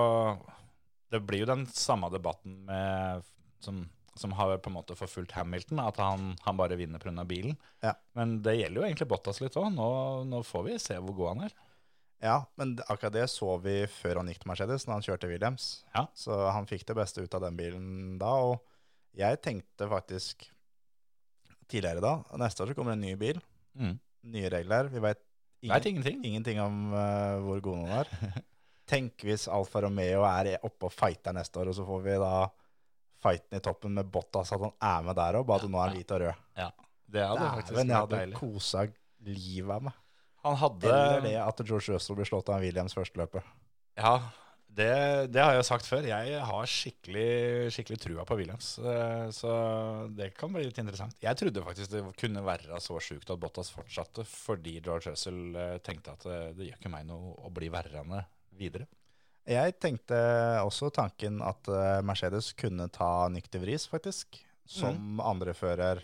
Det blir jo den samme debatten med, som, som har på en måte forfulgt Hamilton, at han, han bare vinner pga. bilen. Ja. Men det gjelder jo egentlig Bottas litt òg. Nå, nå får vi se hvor god han er. Ja, men akkurat det så vi før han gikk til Mercedes, når han kjørte Williams. Ja. Så han fikk det beste ut av den bilen da. Og jeg tenkte faktisk tidligere da Neste år så kommer det en ny bil, Mm. nye regler. Vi veit Vet ingenting. ingenting om uh, hvor god noen er. <laughs> Tenk hvis Alfa Romeo er oppe og fighter neste år, og så får vi da fighten i toppen med Bottas, at han er med der òg, bare at nå er han hvit og rød. Ja, det hadde faktisk vært deilig. jeg hadde kosa livet av meg. Han hadde Eller det at George Russell blir slått av Williams første løpet. Ja, det, det har jeg sagt før. Jeg har skikkelig, skikkelig trua på Williams. eh, Så det kan bli litt interessant. Jeg trodde faktisk det kunne være så sjukt at Bottas fortsatte fordi George Russell eh, tenkte at det, det gjør ikke meg noe å bli verrende videre. Jeg tenkte også tanken at eh, Mercedes kunne ta Nick de Vries, faktisk, som andrefører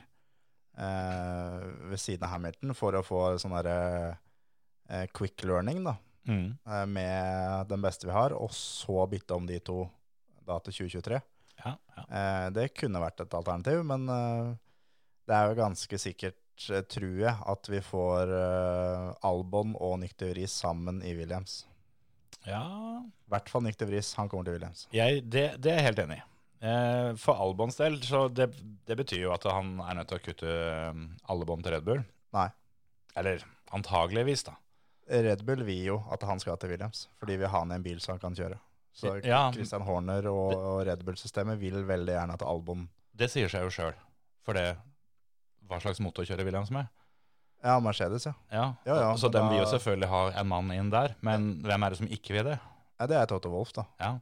eh, ved siden av Hamilton, for å få sånn derre eh, quick learning, da. eh, med den beste vi har, og så bytte om de to da til 2023. Ja, ja. Eh, det kunne vært et alternativ, men eh, det er jo ganske sikkert, eh, tror jeg, at vi får eh, Albon og Nick de Vries sammen i Williams. ja I hvert fall Nick de Vries, han kommer til Williams. jeg, det, det er jeg helt enig i. Eh, for Albons del, så det, det betyr jo at han er nødt til å kutte eh, alle bånd til Red Bull. Nei. Eller antageligvis, da. Red Bull vil jo at han skal til Williams, fordi vi har han i en bil som han kan kjøre. Så Ja. Christian Horner og, og Red Bull-systemet vil veldig gjerne at Albon Det sier seg jo sjøl. For det Hva slags motor kjører Williams med? Ja, Mercedes, ja. Ja, Ja, ja, Så den vil jo selvfølgelig ha en mann inn der. Men hvem er det som ikke vil det? ja. Det er Toto Wolff, da. Ja.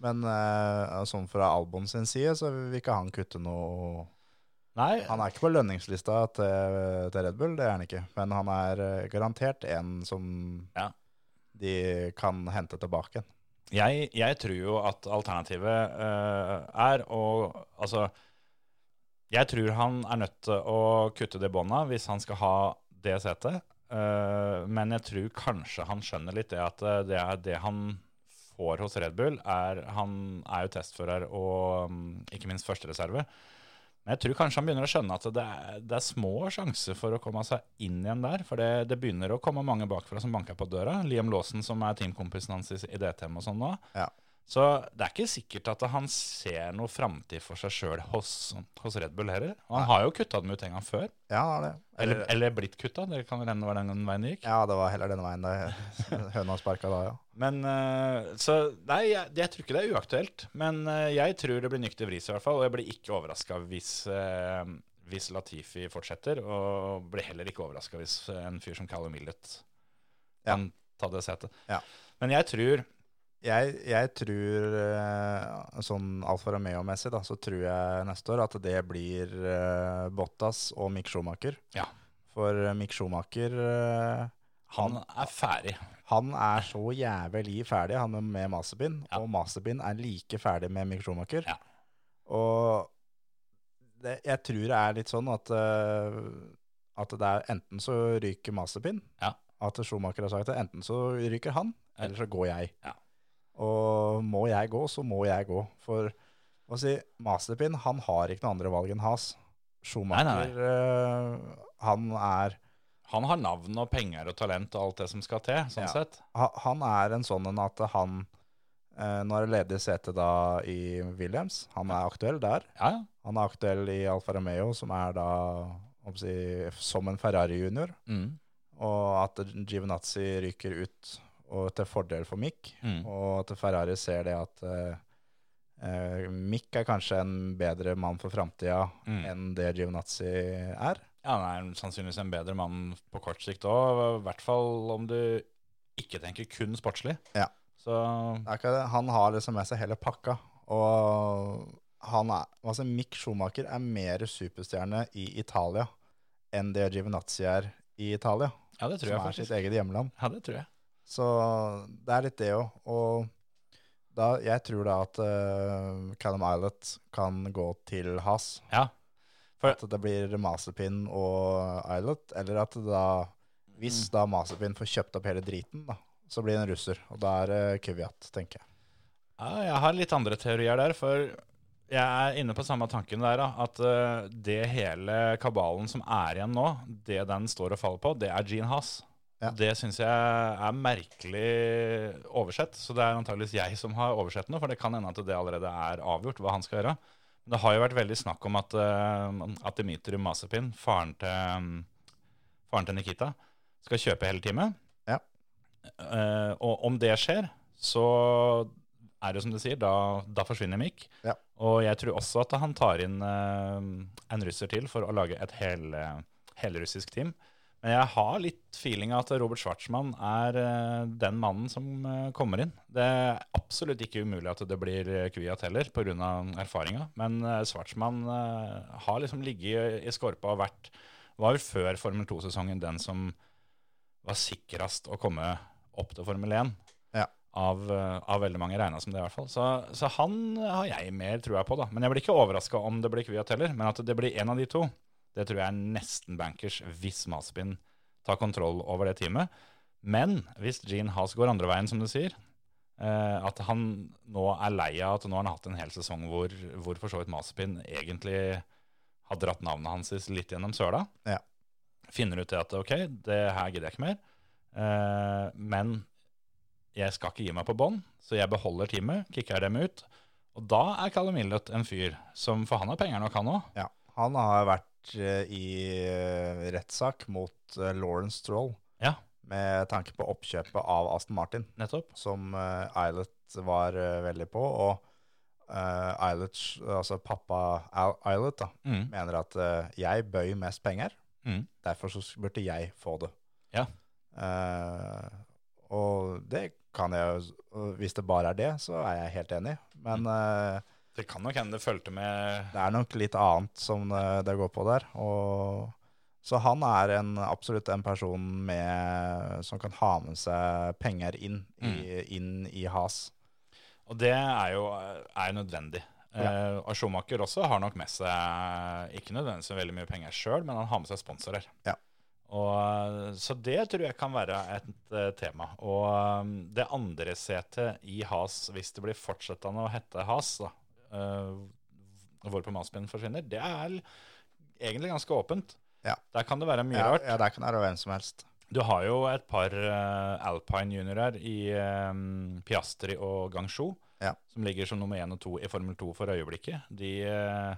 Men eh, sånn fra Albon sin side, så vil ikke han kutte noe Nei, Han er ikke på lønningslista til, til Red Bull, det er han ikke. Men han er eh, garantert en som Ja. de kan hente tilbake igjen. jeg, jeg tror jo at alternativet uh, er å Altså, jeg tror han er nødt til å kutte det bånda hvis han skal ha det setet. Uh, men jeg tror kanskje han skjønner litt det at det, er det han får hos Red Bull, er Han er jo testfører og mm, ikke minst førstereserve. Men jeg tror kanskje han begynner å skjønne at det er, det er små sjanser for å komme seg inn igjen der. For det, det begynner å komme mange bakfra som banker på døra. Liam Lawson, som er teamkompisen hans i, i DTM og sånn nå. Ja. Så det er ikke sikkert at han ser noe framtid for seg sjøl hos, hos Red Bull heller. Og han har jo kutta dem ut en gang før. Ja, det. Eller, eller blitt kutta. Det kan vel hende var den veien det gikk. Ja, det var heller denne veien da <laughs> høna sparka da, ja. Men eh, Så nei, jeg, jeg tror ikke det er uaktuelt. Men eh, jeg tror det blir nyktig vris i hvert fall. Og jeg blir ikke overraska hvis, eh, hvis Latifi fortsetter. Og blir heller ikke overraska hvis en fyr som Callum Millet kan ta det setet. Ja. Men jeg tror Jeg, jeg tror, eh, sånn Alfa Romeo-messig, da, så tror jeg neste år at det blir uh, Bottas og Mick Schumacher. Ja. For eh, Mick Schumacher uh, han er ferdig. Han er så jævlig ferdig, han er med Mazepin. Ja. Og Mazepin er like ferdig med Mick Schumacher. Ja. Og det, jeg tror det er litt sånn at, uh, at det er enten så ryker Ja. at Schumacher har sagt det, enten så ryker han, eller så går jeg. Ja. Og må jeg gå, så må jeg gå. For hva si, Masterpin han har ikke noe andre valg enn Has. Schumacher, Nei, nei, eh, han er Han har navn og penger og talent og alt det som skal til, sånn Ja. sett. han er en sånn en at han er det ledig sete da i Williams. Han er aktuell der. Ja, ja. Han er aktuell i Alfa Romeo, som er da si, som en Ferrari junior. Mm. Og at Givenazzi ryker ut og til fordel for Mick. Mm. Og at Ferrari ser det at eh, eh, Mick er kanskje en bedre mann for framtida Mm. enn det Givenazzi er. Ja, han er sannsynligvis en bedre mann på kort sikt òg. I hvert fall om du ikke tenker kun sportslig. Ja. Så. Han har liksom med seg hele pakka. Og han er, altså Mick Schumacher er mer superstjerne i Italia enn det Givenazzi er i Italia, ja, det tror som jeg er faktisk. sitt eget hjemland. Ja, det tror jeg. Så det er litt det òg. Og da, jeg tror da at uh, Callum Islet kan gå til Has. Ja. For- At det blir Mazepin og Islet, eller at da Hvis da Mazepin får kjøpt opp hele driten, da, så blir det en russer. Og da er det Kvyat, tenker jeg. Ja, jeg har litt andre teorier der, for jeg er inne på samme tanken der, at eh, det hele kabalen som er igjen nå, det den står og faller på, det er Gene Haas. Ja. Det syns jeg er merkelig oversett, så det er antageligvis jeg som har oversett noe, for det kan hende at det allerede er avgjort hva han skal gjøre. Men det har jo vært veldig snakk om at, eh, at Dmitrij Mazepin, faren til, faren til Nikita, skal kjøpe hele teamet. Ja. Uh, og om det skjer, så er det som du sier, da, da forsvinner Mick. Ja. Og jeg tror også at han tar inn uh, en russer til for å lage et hel, helrussisk team. Men jeg har litt feeling av at Robert Schwartzmann er eh, den mannen som eh, kommer inn. Det er absolutt ikke umulig at det blir Kviat heller, pga. erfaringa. Men Schwartzmann eh, har liksom ligget i, skorpa og vært var før Formel 2-sesongen den som var sikrest å komme opp til Formel 1. Ja. Av, eh, av veldig mange regna som det, i hvert fall. Så, så han har jeg mer trua på, da. Men jeg blir ikke overraska om det blir Kviat heller. Men at det blir en av de to, det tror jeg er nesten bankers hvis Maspin tar kontroll over det teamet. Men hvis Gene Haas går andre veien, som du sier, eh, at han nå er lei av at nå har han hatt en hel sesong hvor, hvor for så vidt Maspin egentlig har dratt navnet hans litt gjennom søla. Ja. Finner ut at ok, det her gidder jeg ikke mer. Eh, men jeg skal ikke gi meg på bånn, så jeg beholder teamet, kicker dem ut. Og da er Callum Millett en fyr som For han har penger nok, han òg. Ja, han har vært i eh, rettssak mot eh, Lawrence Stroll Ja, med tanke på oppkjøpet av Aston Martin, nettopp. som uh, Eilert var eh, veldig på. Og Eilert, altså pappa Al- Eilert, da, Mm. mener at eh, jeg bøy mest penger, Mm. derfor så burde jeg få det. Ja. Eh, og det kan jeg jo Hvis det bare er det, så er jeg helt enig. Men Mm. Eh, Det kan nok hende det fulgte med det er nok litt annet som eh, det går på der. Og, så han er en, absolutt en person med, som kan ha med seg penger inn, i, inn i has. Og det er jo, er nødvendig. nødvendig. Eh, og Schumacher også har nok med seg ikke nødvendigvis veldig mye penger sjøl, men han har med seg sponsorer. Ja. Og, så det tror jeg kan være et eh, tema. Og um, det andre setet i Has, hvis det blir fortsettende å hete Has, da, uh, hvorpå Maspin forsvinner, det er egentlig ganske åpent. Ja. Der kan det være mye Ja, rart. ja, der kan det være hvem som helst. Du har jo et par uh, Alpine juniorer i um, Piastri og Gangshu, Ja. som ligger som nummer én og to i Formel 2 for øyeblikket. De uh,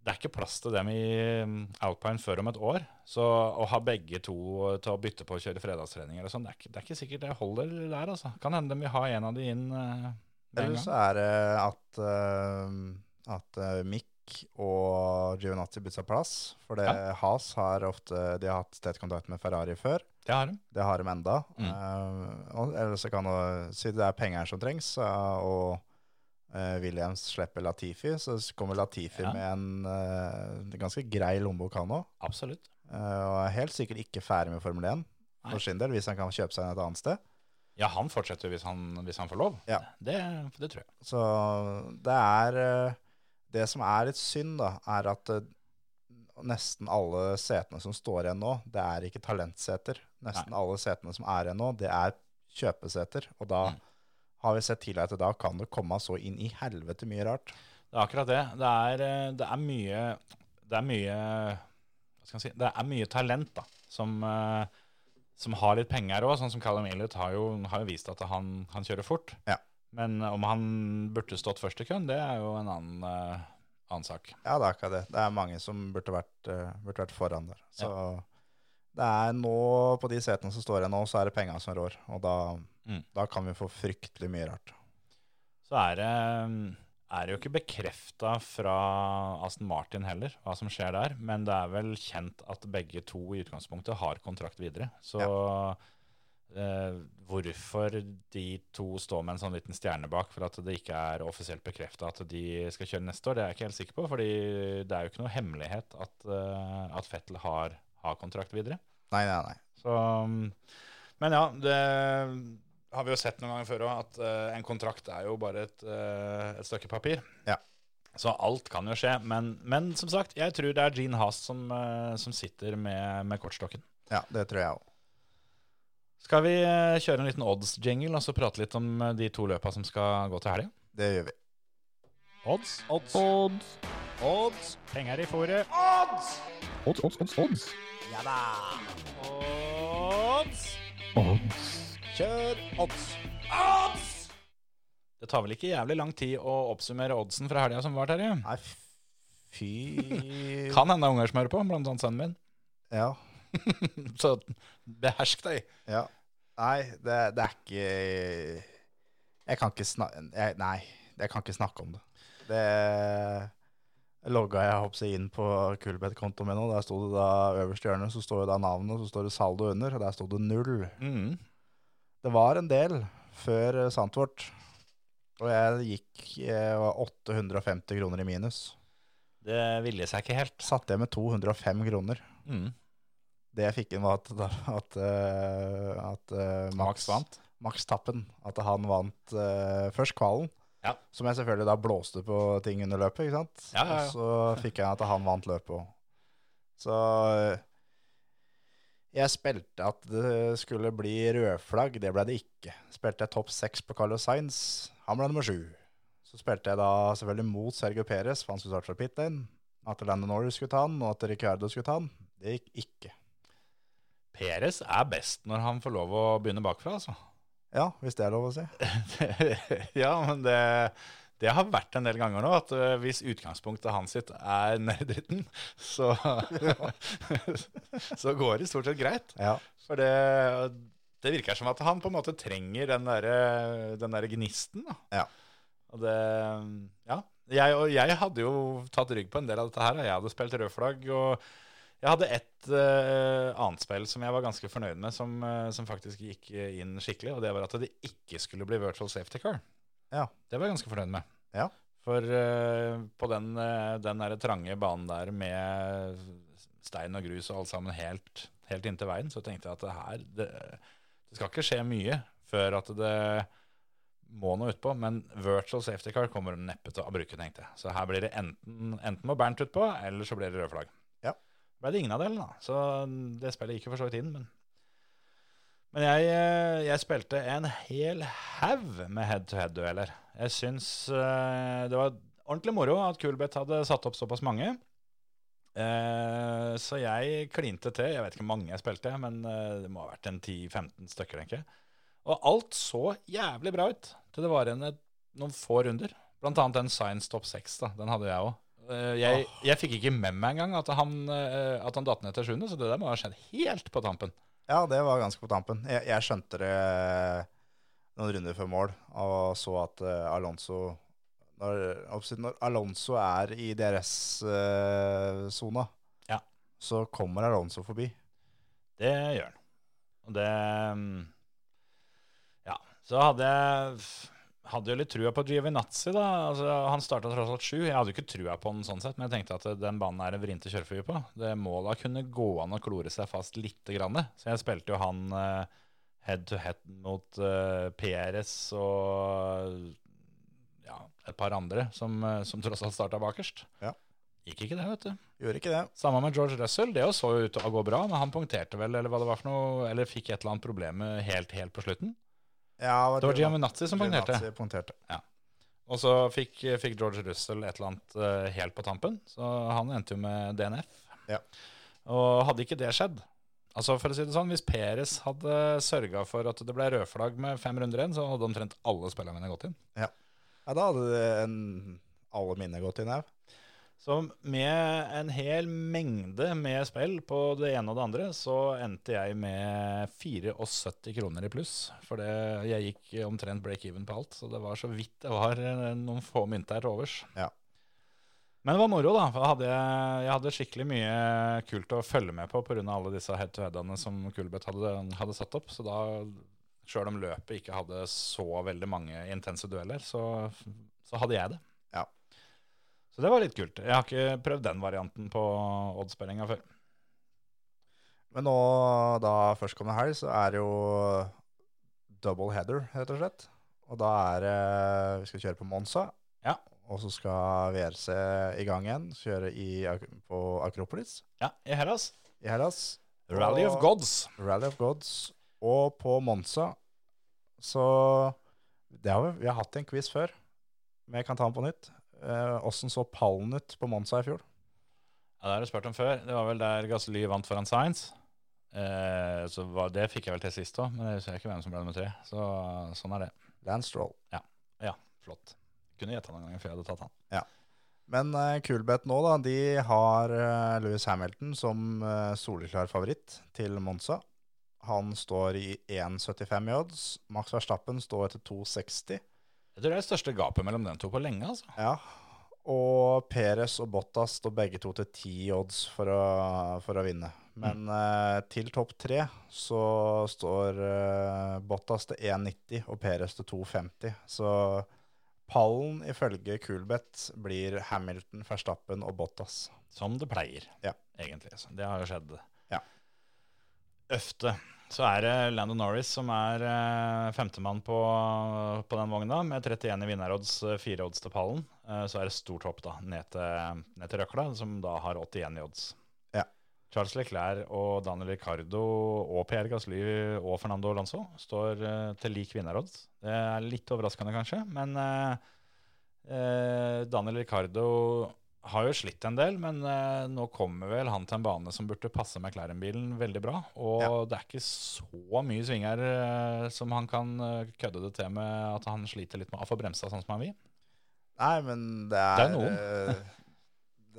Det er ikke plass til dem i eh, Alpine før om et år. Så å ha begge to til å bytte på å kjøre fredagstreninger og sånn, det, det er ikke sikkert det holder der, altså. Kan hende de vil ha en av de inn eh, Eller så er det at, uh, at eh, Mick og Giovinazzi bytter plass. For det, Ja. Has har ofte de har hatt tett kontakt med Ferrari før. Det har de. Det har de enda. Mm. Uh, eller så kan du si det er penger som trengs, eh, og eh, Williams slipper Latifi, så kommer Latifi Ja. med en eh, ganske grei lommebok, han òg. Absolutt. og er helt sikkert ikke ferdig med Formel 1 Nei. for sin del, hvis han kan kjøpe seg en et annet sted. Ja, han fortsetter hvis han, hvis han får lov. Ja. Det, det tror jeg. Så det er eh, Det som er litt synd, da, er at eh, nesten alle setene som står igjen nå, det er ikke talentseter. Nesten alle setene som er igjen nå, det er kjøpeseter. Og da Mm. har vi sett tidligere at da kan det komme så inn i helvete mye rart. Det er akkurat det. Det er, eh, det er mye Det er mye Hva skal man si Det er mye talent da som, eh, som har litt penger òg. Sånn som Callum Elliot har jo, har jo vist at han, han kjører fort. Ja. Men om han burde stått først i køen, det er jo en annen, uh, annen sak. Ja, det er akkurat det. Det er mange som burde vært, uh, burde vært foran der. Så det er nå, på de setene som står igjen nå, så er det penga som rår. Og da, Mm. da kan vi få fryktelig mye rart. Så er det, er det jo ikke bekrefta fra Aston Martin heller, hva som skjer der. Men det er vel kjent at begge to i utgangspunktet har kontrakt videre. Så eh, hvorfor de to står med en sånn liten stjerne bak for at det ikke er offisielt bekrefta at de skal kjøre neste år, det er jeg ikke helt sikker på. fordi det er jo ikke noe hemmelighet at, eh, at Fettel har, har kontrakt videre. Nei, nei, nei. Så, um, men ja, det har vi jo sett noen ganger før òg, at uh, en kontrakt er jo bare et, uh, et stykke papir. Ja. Så alt kan jo skje. Men, men som sagt, jeg tror det er Gene Haas som, uh, som sitter med, med kortstokken. Ja, det tror jeg òg. Skal vi kjøre en liten odds-jingle og så prate litt om de to løpa som skal gå til helga? Det gjør vi. Odds, odds, Odds. odds. Penger i fòret. Odds! Odds, odds, odds, odds. Ja da! Odds. Odds. Kjør odds! Odds! Det tar vel ikke jævlig lang tid å oppsummere oddsen fra helga som var, Terje? Nei, fy <laughs> Kan hende det er unger som hører på, blant annet sønnen min. Ja. <laughs> Så behersk deg. ja. Nei, det, det er ikke Jeg kan ikke snakke Nei, jeg kan ikke snakke om det. Det logga jeg hoppsi, inn på Kulbeth-kontoen min nå. Der sto det da øverst i hjørnet så står det da navnet, og så står det saldo under, og der sto det null. Mm. Det var en del før eh, Sandvort, og jeg gikk jeg var 850 kroner i minus. Det ville seg ikke helt. Satt jeg med 205 kroner. Mm. Det jeg fikk inn var at, <laughs> at, eh, at eh, Max vant. Max Tappen. At han vant uh, først kvalen. Ja. Som jeg selvfølgelig da blåste på ting under løpet. ikke sant? Ja, ja. Og så fikk jeg at han vant løpet òg. Så jeg spilte at det skulle bli rødflagg. Det ble det ikke. Spilte jeg topp seks på Carlos Sainz. Han ble nummer sju. Så spilte jeg da selvfølgelig mot Sergio Perez, for han skulle starte fra pit lane. At Landon Norris skulle ta han, og at Ricardo skulle ta han. Det gikk ikke. Perez er best når han får lov å begynne bakfra, altså. Ja, hvis det er lov å si. <laughs> ja, men det, det har vært en del ganger nå at øh, hvis utgangspunktet hans sitt er nerdritten, <laughs> så, så går det stort sett greit. Ja. For det, det virker som at han på en måte trenger den derre den der gnisten. Da. Ja. Og det Ja. Jeg, og jeg hadde jo tatt rygg på en del av dette her. Jeg hadde spilt rød flagg. og jeg hadde et uh, annet spill som jeg var ganske fornøyd med, som, uh, som faktisk gikk inn skikkelig. Og det var at det ikke skulle bli virtual safety car. Ja. Det var jeg ganske fornøyd med. Ja. For uh, på den, uh, den der trange banen der med stein og grus og alt sammen helt, helt inntil veien, så tenkte jeg at det her det, det skal ikke skje mye før at det må noe utpå. Men virtual safety car kommer neppe til å bruke, tenkte jeg. Så her blir det enten, enten må Bernt utpå, eller så blir det rød flagg. Ja. Ble det ingen av delene, da. Så det spillet gikk jo for så vidt inn, men men jeg, eh, jeg spilte en hel haug med head-to-head-dueller. Jeg syns eh, det var ordentlig moro at Kulbeth hadde satt opp såpass mange. Eh, så jeg klinte til. Jeg vet ikke hvor mange jeg spilte, men det må ha vært en 10-15 stykker, tenker jeg. Og alt så jævlig bra ut til det var igjen noen få runder. Blant annet den Science Top 6. da, Den hadde jeg òg. Jeg, jeg fikk ikke med meg engang at han, at han datt ned til sjuende, så det der må ha skjedd helt på tampen. Ja, det var ganske på tampen. Jeg, jeg skjønte det noen runder før mål, og så at eh, Alonso når, når Alonso er i DRS-sona, Ja. så kommer Alonso forbi. Det gjør han. Og det mm, Ja. Så hadde jeg hadde jo litt trua på Giovinazzi, da. Altså, han starta tross alt sju. Jeg hadde jo ikke trua på den sånn sett, men jeg tenkte at den banen er en vrient å kjøre på. Det må da kunne gå an å klore seg fast lite grann. Så jeg spilte jo han uh, head to head mot uh, PRS og ja, et par andre som, eh, som tross alt starta bakerst. Ja. Gikk ikke det, vet du. Gjorde ikke det. Samme med George Russell. Det så jo ut til å gå bra, men han punkterte vel, eller hva det var for noe, eller fikk et eller annet problem helt, helt på slutten. Ja, Det var Giaminazzi som punkterte. Giovinazzi punkterte. Og så fikk, fikk George Russell et eller annet uh, helt på tampen, så han endte jo med DNF. Ja. Og hadde ikke det skjedd Altså for å si det sånn, Hvis Peres hadde sørga for at det ble rødflagg med fem runder igjen, så hadde omtrent alle spillerne mine gått inn. Ja, da hadde en, alle mine gått inn her. Så med en hel mengde med spill på det ene og det andre, så endte jeg med 74 kroner i pluss. For det, jeg gikk omtrent break-even på alt, så det var så vidt det var eh, noen få mynter til overs. Ja. Men det var moro, da. For jeg hadde, jeg hadde skikkelig mye kult å følge med på pga. alle disse head-to-headene som Kulbeth hadde, hadde satt opp. Så da, sjøl om løpet ikke hadde så veldig mange intense dueller, så, så hadde jeg det. Så det var litt kult. Jeg har ikke prøvd den varianten på oddspillinga før. Men nå, da førstkommende helg, så er det jo double header, rett og slett. Og da er det Vi skal kjøre på Monza. Ja. Og så skal VRC i gang igjen. Kjøre i, på Akropolis Ja, i Hellas. i Hellas. Rally of Gods. Rally of Gods. Og på Monza så det har vi, vi har hatt en quiz før, men jeg kan ta den på nytt. Åssen så pallen ut på Monza i fjor? Ja, Det har jeg spurt om før. Det var vel der Gasly vant foran Science. Eh, så var, Det fikk jeg vel til sist òg, men jeg husker ikke hvem som ble nummer tre. Så sånn er det. Lance Stroll. Ja, flott. Kunne gjetta en gang før jeg hadde tatt han. Ja. Men uh, Kulbeth nå, da, de har uh, Louis Hamilton som uh, soleklar favoritt til Monza. Han står i 1,75 i odds. Max Verstappen står etter 2,60. Jeg tror det er det største gapet mellom de to på lenge. altså. Ja. Og Perez og Bottas står begge to til 10 odds for å, for å vinne. Men eh, til topp tre så står eh, Bottas til 1,90 og Perez til 2,50. Så pallen ifølge Kulbeth blir Hamilton, Verstappen og Bottas. Som det pleier, Ja. egentlig. Så det har jo skjedd. Ja. Øfte. Så er det Landon Norris som er eh, femtemann på, på den vogna, med 31 i vinnerodds, eh, fire odds til pallen. Eh, så er det stort hopp da, ned til, ned til røkla, som da har 81 i odds. Ja. Charles Leclerc og Daniel Ricardo og Pierre Gasly og Fernando Alonso står til lik vinnerodds. Det er litt overraskende, kanskje, men Daniel Ricardo har jo slitt en del, men eh, nå kommer vel han til en bane som burde passe McLaren-bilen veldig bra. Og Ja. det er ikke så mye svinger eh, som han kan eh, kødde det til med at han sliter litt med å få bremsa sånn som han vil. Nei, men det Det er er noen. eh, <laughs>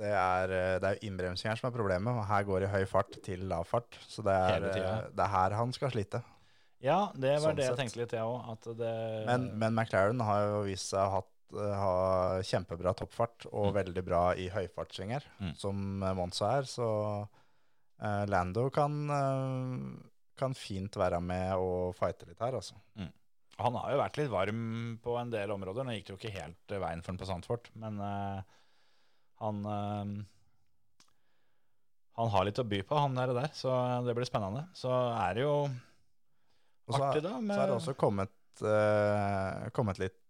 Det er, eh, det er innbremsing her som er problemet. og Her går det i høy fart til lav fart. Så det er, det er her han skal slite. Ja, det var Sånn det jeg tenkte litt, jeg òg. Men, men McLaren har jo vist seg å ha, hatt- ha kjempebra toppfart og Mm. veldig bra i høyfartssvinger, Mm. som eh, Monza er. Så uh, Lando kan, uh, kan fint være med og fighte litt her, altså. Han har jo vært litt varm på en del områder. Nå gikk det jo ikke helt eh, veien for han på Sandfort, men uh, han eh, Han har litt å by på, han der, der, så det blir spennende. Så er det jo så, artig, da. så er det også kommet, eh, kommet litt eh,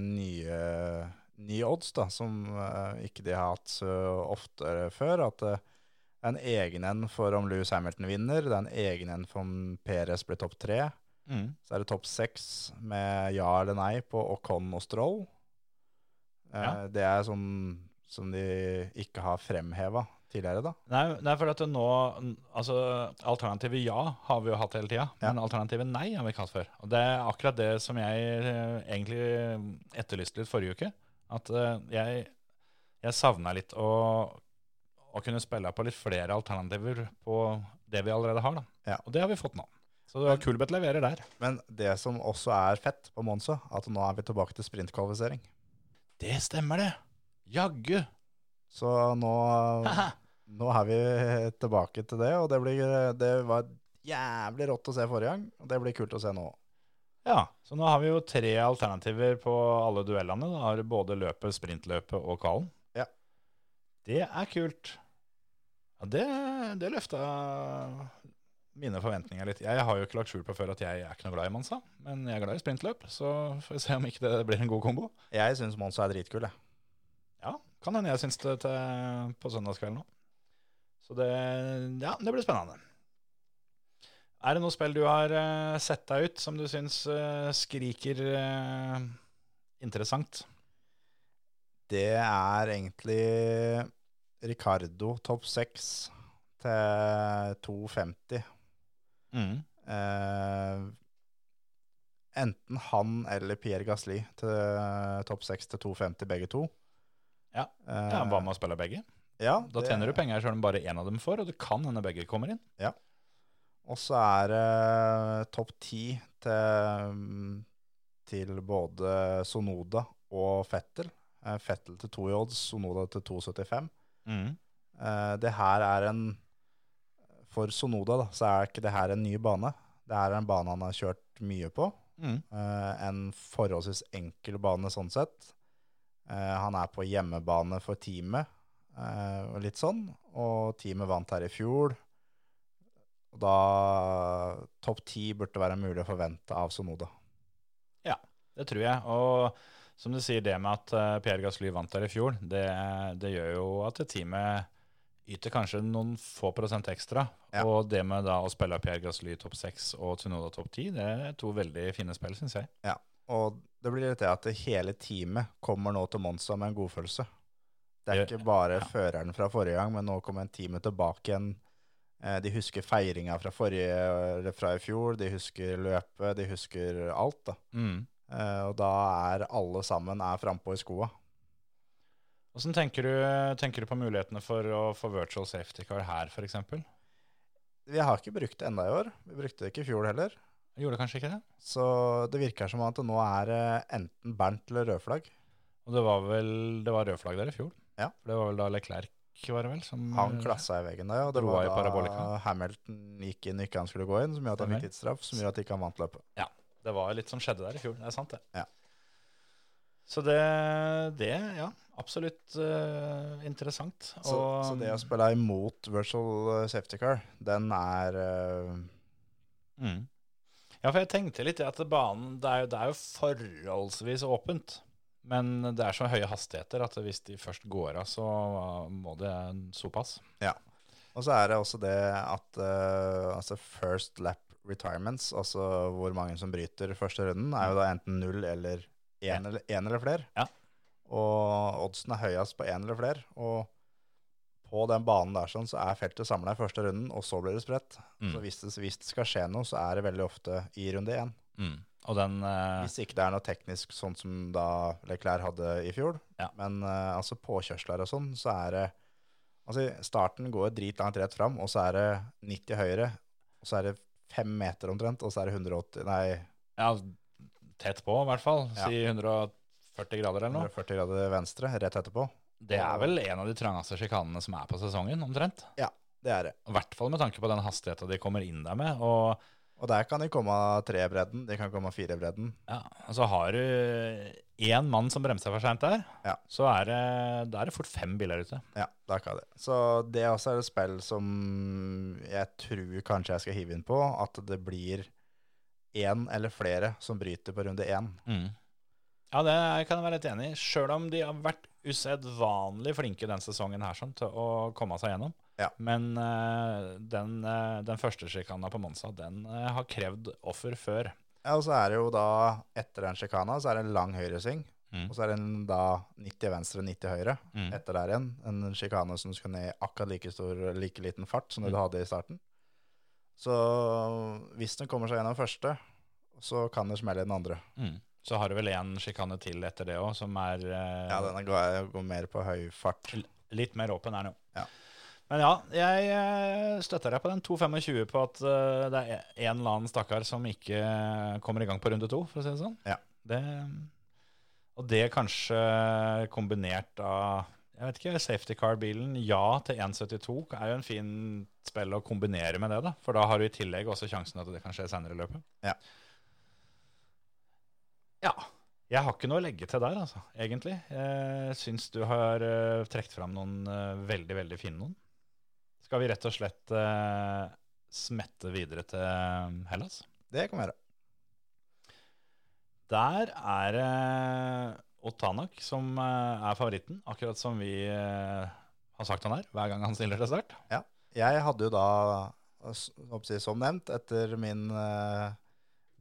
nye, nye odds, da, som eh, ikke de har hatt så oftere før. At det er en egen en for om Louis Hamilton vinner, det er en egen en for om Perez blir topp tre. mm, Så er det topp seks med ja eller nei på Ocon og Stroll. Eh, Ja. Det er sånn som de ikke har fremheva tidligere, da. Nei, nei, for at nå Altså, alternativet ja har vi jo hatt hele tida, Ja. men alternativet nei har vi ikke hatt før. Og det er akkurat det som jeg eh, egentlig etterlyste litt forrige uke. At eh, jeg, jeg savna litt å, å kunne spille på litt flere alternativer på det vi allerede har, da. Ja. Og det har vi fått nå. Så det var Kulbeth leverer der. Men det som også er fett på Monza, at nå er vi tilbake til sprintkvalifisering. Det stemmer, det. Jaggu. Så nå, nå er vi tilbake til det, og det, blir, det var jævlig rått å se forrige gang, og det blir kult å se nå. Ja, så nå har vi jo tre alternativer på alle duellene. Da har du både løpet, sprintløpet og kvalen. Ja. Det er kult. Ja, det, det løfta mine forventninger litt. Jeg har jo ikke lagt skjul på før at jeg er ikke noe glad i Monsa, men jeg er glad i sprintløp, så får vi se om ikke det blir en god kombo. Jeg syns Monsa er dritkul, jeg. Ja, kan hende jeg syns det til, på søndagskvelden òg. Så det, ja, det blir spennende. Er det noe spill du har uh, sett deg ut som du syns uh, skriker uh, interessant? Det er egentlig Ricardo topp seks til 250. Mm. Enten han eller Pierre Gasli til topp seks til 250, begge to. Ja. Ja, Hva med å spille begge? Ja, Da det- tjener du penger selv om bare én av dem får, og det kan hende begge kommer inn. Og så er det topp ti til, mm, til både Sonoda og Fettel. Eh, Fettel til 2 i odds, Sonoda til 2,75. Mm. Eh, det her er en For Sonoda da, så er ikke det her en ny bane. Det er en bane han har kjørt mye på. Mm. Eh, en forholdsvis enkel bane sånn sett. Eh, han er på hjemmebane for teamet og litt sånn. Og teamet vant her i fjor. Og da Topp ti burde være mulig å forvente av Sonoda. Det tror jeg. Og som du sier, det med at eh, Pierre Gasly vant her i fjor, det, det gjør jo at teamet yter kanskje noen få prosent ekstra. Ja. Og det med da å spille Pierre Gasly topp seks og Tsunoda topp ti, det er to veldig fine spill, syns jeg. Og det blir litt det at hele teamet kommer nå til Monza med en godfølelse. Det er ikke bare ja. føreren fra forrige gang, men nå kommer teamet tilbake igjen. Eh, De husker feiringa fra, forrige, fra i fjor, de husker løpet, de husker alt. da. Mm. Eh, Og da er alle sammen er frampå i skoa. Hvordan tenker du, tenker du på mulighetene for å få virtual safety car her, f.eks.? Vi har ikke brukt det enda i år. Vi brukte det ikke i fjor heller. Gjorde kanskje ikke det? Så det virker som at det nå er eh, enten Bernt eller rødflagg. Og det var vel det var rød der i fjor? Ja. For det var vel da Leclerc, var det vel? Som, Han klassa i veggen da, ja. Det var da. Hamilton gikk inn ikke han skulle gå inn, som gjør at han fikk tidsstraff, som gjør at ikke han vant løpet. Det var litt som skjedde der i fjor. Det er sant, det. Ja. Så det, det ja, absolutt uh, interessant. Så, Og, så det å spille imot virtual eh, safety car, den er uh, mm. Ja, for jeg tenkte litt at banen det er, jo, det er jo forholdsvis åpent. Men det er så høye hastigheter at hvis de først går av, så må det såpass. Ja. Og så er det også det at uh, altså first lap retirements, altså hvor mange som bryter første runden, er jo da enten null eller én eller, en eller flere. Ja. Og oddsen er høyest på én eller flere. Og på den banen der sånn, så er feltet samla i første runden, og så blir det spredt. Mm. Så hvis det, hvis det skal skje noe, så er det veldig ofte i runde én. Mm. Den uh, Hvis ikke det er noe teknisk sånn som da Leclerc hadde i fjor. Ja. Men uh, altså påkjørsler og sånn, så er det Altså starten går dritlangt rett fram, og så er det 90 høyre, og så er det fem meter omtrent, og så er det 180 Nei, Ja, tett på, i hvert fall. Ja. Si 140 grader eller noe. 140 grader venstre rett etterpå. Det er vel en av de trangeste sjikanene som er på sesongen, omtrent. Ja, det er det. I hvert fall med tanke på den hastigheten de kommer inn der med. Og Og der kan de komme av tre-bredden, de kan komme av fire-bredden. ja, så har du én mann som bremser for seint der, Ja. så er det, da er det fort fem biler ute. Ja, da kan det. Så det også er et spill som jeg tror kanskje jeg skal hive inn på, at det blir én eller flere som bryter på runde én. Mm. Ja, det kan jeg være litt enig i. Sjøl om de har vært usedvanlig flinke den sesongen her sånn, til å komme seg gjennom. Ja. Men eh, den, eh, den første sjikana på Monsa, den eh, har krevd offer før. Ja, og så er det jo da, etter den sjikana, så er det en lang høyresving. Mm. Og så er det en da 90 venstre, 90 høyre. Mm. Etter der igjen. En sjikane som skal ned i akkurat like stor, like liten fart som det Mm. du hadde i starten. Så hvis den kommer seg gjennom første, så kan det smelle i den andre. Mm. Så har du vel en sjikane til etter det òg, som er eh, Ja, den går, går mer på høy fart. litt mer åpen er den jo. Ja. Men ja, jeg eh, støtter deg på den 2,25 på at eh, det er en eller annen stakkar som ikke kommer i gang på runde to, for å si det sånn. Ja. Det, og det kanskje kombinert av jeg vet ikke, safety car-bilen, ja til 1,72 er jo en fin spill å kombinere med det, da. For da har du i tillegg også sjansen at det kan skje senere i løpet. Ja. Ja. Jeg har ikke noe å legge til der, altså, egentlig. Jeg syns du har uh, trukket fram noen uh, veldig, veldig fine noen. Skal vi rett og slett uh, smette videre til eh, Hellas? Det kan være. Der er det Otanak som uh, er favoritten, akkurat som vi har sagt han er hver gang han stiller til start. Ja. Jeg hadde jo da, som nevnt, etter min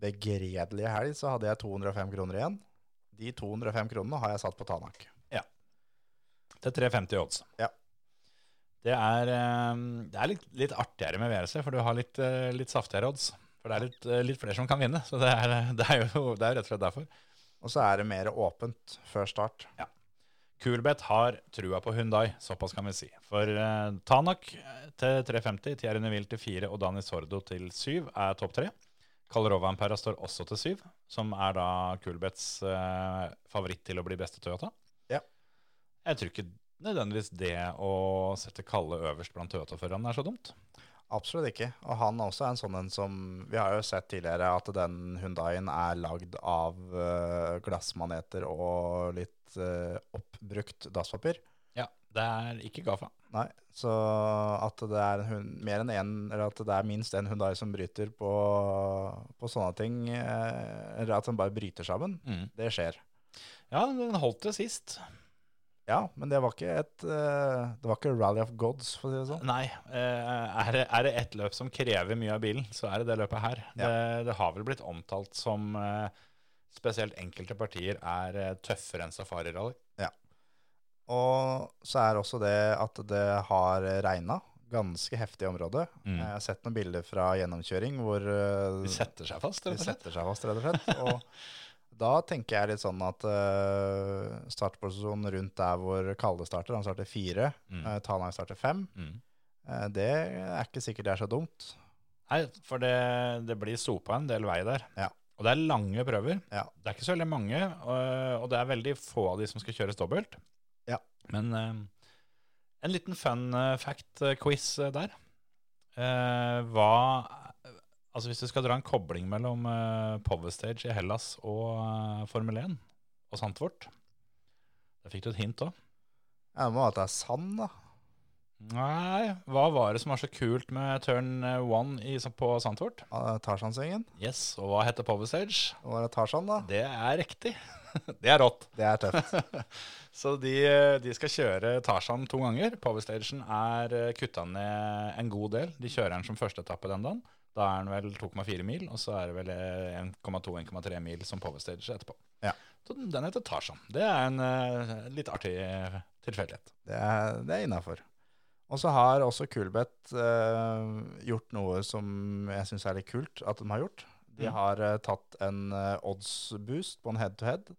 begredelige helg, så hadde jeg 205 kroner igjen. De 205 kronene har jeg satt på Tanak. Til 3,50 odds. Ja. Det er, eh, det er litt, litt artigere med VRC, for du har litt, eh, litt saftigere odds. For det er litt, eh, litt flere som kan vinne, så det er, <laughs> det er jo det er rett og slett derfor. Og så er det mer åpent før start. Ja. Kulbeth har trua på Hundai, såpass kan vi si. For uh, Tanak til 3,50, Thierry Neville til 4 og Dani Sordo til 7 er topp 3. Kalarova Ampera står også til 7, som er da Kulbeths uh, favoritt til å bli beste Toyota. Ja. Jeg tror ikke nødvendigvis det å sette Kalle øverst blant Toyota-førerne er så dumt. Absolutt ikke. Og han også er en sånn en som Vi har jo sett tidligere at den Hundaien er lagd av eh, glassmaneter og litt eh, oppbrukt dasspapir. Ja, Det er ikke Gafa. Nei, så at det er en hund, mer enn en, eller at det er minst én Hundai som bryter på, på sånne ting, eh, eller at den bare bryter sammen, Mm. det skjer. Ja, den holdt det sist. Ja, men det var ikke et eh, Det var ikke Rally of Gods, for å si det sånn. Nei, eh, er det, er det ett løp som krever mye av bilen, så er det det løpet her. Ja. Det, det har vel blitt omtalt som eh, spesielt enkelte partier er tøffere enn safari-rally. Og så er også det at det har regna ganske heftig område. Mm. Jeg har sett noen bilder fra gjennomkjøring hvor De setter seg fast, de rett og slett. setter seg fast, rett og slett. Og <laughs> da tenker jeg litt sånn at uh, startposisjonen rundt der hvor Kalle starter, han starter fire, Mm. uh, Tanai starter fem, Mm. uh, det er ikke sikkert det er så dumt. Nei, for det, det blir sopa en del vei der. Ja. Og det er lange prøver. Ja. Det er ikke så veldig mange, og, og det er veldig få av de som skal kjøres dobbelt. Ja. Men eh, en liten fun eh, fact-quiz der. Eh, hva Altså Hvis du skal dra en kobling mellom uh, Power Stage i Hellas og uh, Formel 1 og Santvort Da fikk du et hint òg. Det må være at det er sand, da. Nei, hva var det som var så kult med turn eh, one i, på Santvort? Uh, Tarzan-svingen. Yes, og hva heter Power Stage? Det var det Tarzan, da. Det er riktig. <laughs> det er rått. Det er tøft. <laughs> Så de, de skal kjøre Tarzan to ganger. Powerstagen er eh, kutta ned en god del. De kjører den som første etappe den dagen. Da er den vel 2,4 mil, og så er det vel eh, 1,2-1,3 mil som powerstage etterpå. Ja. Så den heter Tarzan. Det er en uh, litt artig eh, tilfeldighet. Det er, det er innafor. Og så har også Kulbeth uh, gjort noe som jeg syns er litt kult at de har gjort. De Mm. har uh, tatt en uh, odds-boost på en head-to-head,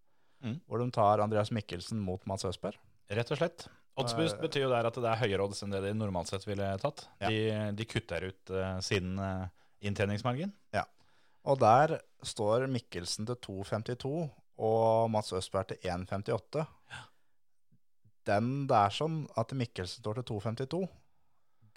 Mm. hvor de tar Andreas Mikkelsen mot Mats Østberg. Rett og slett. Oddsboost Eh, betyr jo der at det er høyere odds enn det de normalt sett ville tatt. Ja. De, de kutter ut eh, sin Ja. Og der står Mikkelsen til 2,52 og Mats Østberg til 1,58. Den der sånn at Mikkelsen står til 2,52,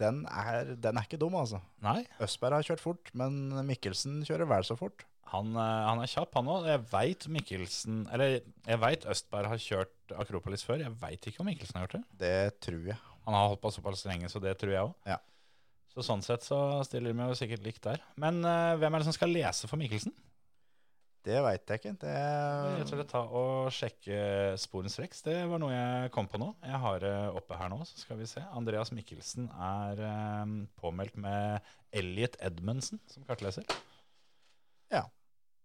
den er, den er ikke dum, altså. Nei, Østberg har kjørt fort, men Mikkelsen kjører vel så fort. han, eh, han er kjapp, han òg. Jeg veit Mikkelsen Eller jeg veit Østberg har kjørt Akropolis før. Jeg veit ikke om Mikkelsen har gjort det. Det tror jeg. Han har holdt på såpass lenge, så det tror jeg òg. Ja. Så sånn sett så stiller vi jo sikkert likt der. Men eh, hvem er det som skal lese for Mikkelsen? Det veit jeg ikke. Det, Jeg tror jeg tar og sjekker sporens rex. Det var noe jeg kom på nå. Jeg har det oppe her nå, så skal vi se. Andreas Mikkelsen er eh, påmeldt med Elliot Edmundsen som kartleser. Ja.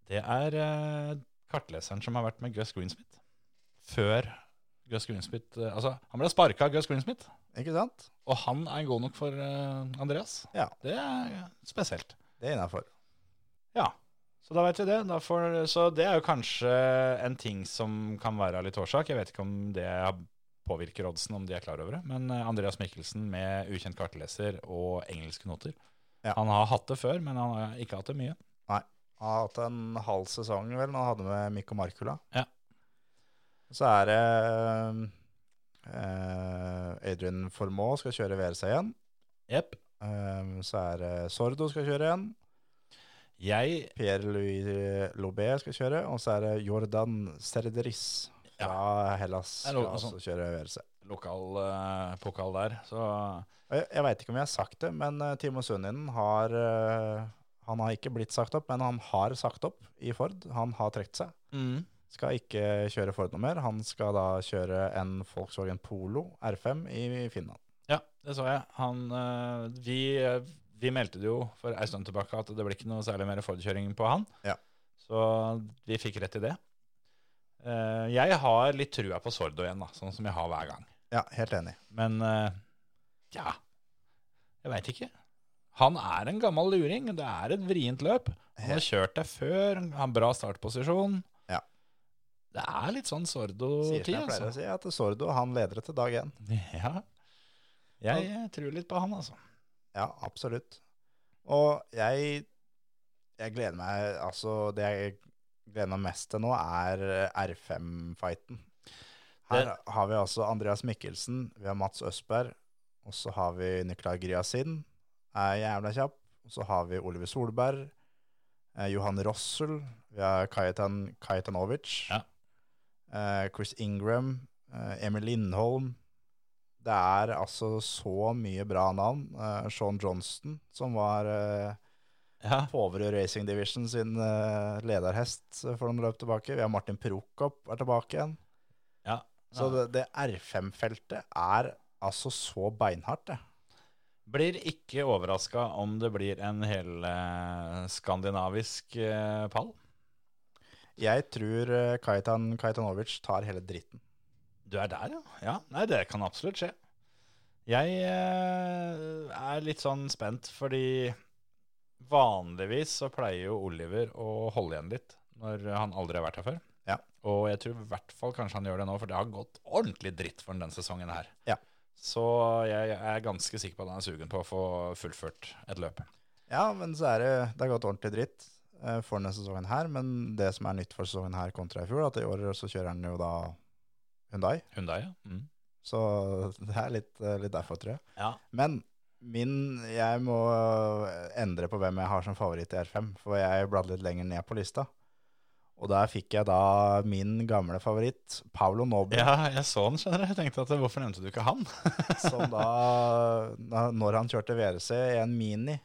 Det er eh, kartleseren som har vært med Gus Greensmith. Før Gus Greensmith eh, Altså, han ble sparka av Gus Greensmith, Ikke sant? og han er god nok for eh, Andreas. Ja. Det er spesielt. Det er innafor. Ja, så da vet vi det. Får, så det er jo kanskje en ting som kan være litt årsak. Jeg vet ikke om det påvirker oddsen, om de er klar over det. Men eh, Andreas Mikkelsen med ukjent kartleser og engelske noter. Ja. Han har hatt det før, men han har ikke hatt det mye. Nei. Han har hatt en halv sesong vel, når han hadde med Mikko Markula. Ja. Så er det eh, Adrian Formaux skal kjøre VRC igjen. Yep. Eh, så er det Sordo skal kjøre igjen. Jeg Pierre-Louis Lobé skal kjøre. Og så er det Jordan Serderis fra Hellas er skal også sånt. kjøre VRC. lokal uh, pokal der, så Jeg, jeg veit ikke om jeg har sagt det, men uh, Timo Sundinen har uh, Han har ikke blitt sagt opp, men han har sagt opp i Ford. Han har trukket seg. Skal ikke kjøre Ford noe mer. Han skal da kjøre en Volkswagen Polo R5 i Finland. Ja, det så jeg. Han, eh, vi, vi meldte det jo for ei stund tilbake at det ble ikke noe særlig mer Ford-kjøring på han. Ja. Så vi fikk rett i det. Eh, jeg har litt trua på Sordo igjen, da, sånn som jeg har hver gang. Ja, helt enig. Men eh, ja, jeg veit ikke. Han er en gammel luring. Det er et vrient løp. Han har kjørt det før. Han har bra startposisjon. Det er litt sånn Sordo-tid, jeg pleier å altså. si, at Sordo han leder etter dag én. Ja. Jeg jeg tror litt på han, altså. Ja, absolutt. Og jeg, jeg gleder meg Altså, det jeg gleder meg mest til nå, er R5-fighten. Her har vi altså Andreas Mikkelsen, vi har Mats Østberg, og så har vi Nicolai Griasin, er jævla kjapp. Og så har vi Oliver Solberg, eh, Johan Rossel, vi har Kajetan Kajetanovic, Ja. Eh, Chris Ingram, eh, Emil Lindholm. Det er altså så mye bra navn. Eh, Sean Johnston, som var Ja. Poverud Racing Division sin lederhest for noen løp tilbake. Vi har Martin Prokop er tilbake igjen. ja. Så det, det R5-feltet er altså så beinhardt, det. Blir ikke overraska om det blir en hel eh, skandinavisk eh, pall. Jeg tror eh, Kaitan Kaitanovic tar hele dritten. Du er der, ja? Ja, Nei, det kan absolutt skje. Jeg eh, er litt sånn spent, fordi vanligvis så pleier jo Oliver å holde igjen litt når han aldri har vært her før. Ja. Og jeg tror i hvert fall kanskje han gjør det nå, for det har gått ordentlig dritt for denne sesongen her. Ja. Så jeg er ganske sikker på at han er sugen på å få fullført et løp. Ja, men så er det, det har gått ordentlig dritt for denne sesongen her. Men det som er nytt for sesongen her kontra i fjor, at i år så kjører han jo da Hyundai. Hyundai, ja. Mm. Så det er litt, eh, litt derfor, tror jeg. ja. Men min, jeg må endre på hvem jeg har som favoritt i R5, for jeg bladde litt lenger ned på lista. Og der fikk jeg da min gamle favoritt, Paulo Nobel. Ja, jeg så den, skjønner du. Jeg tenkte at hvorfor nevnte du ikke han? som da, <laughs> da- når han kjørte VRC i en Mini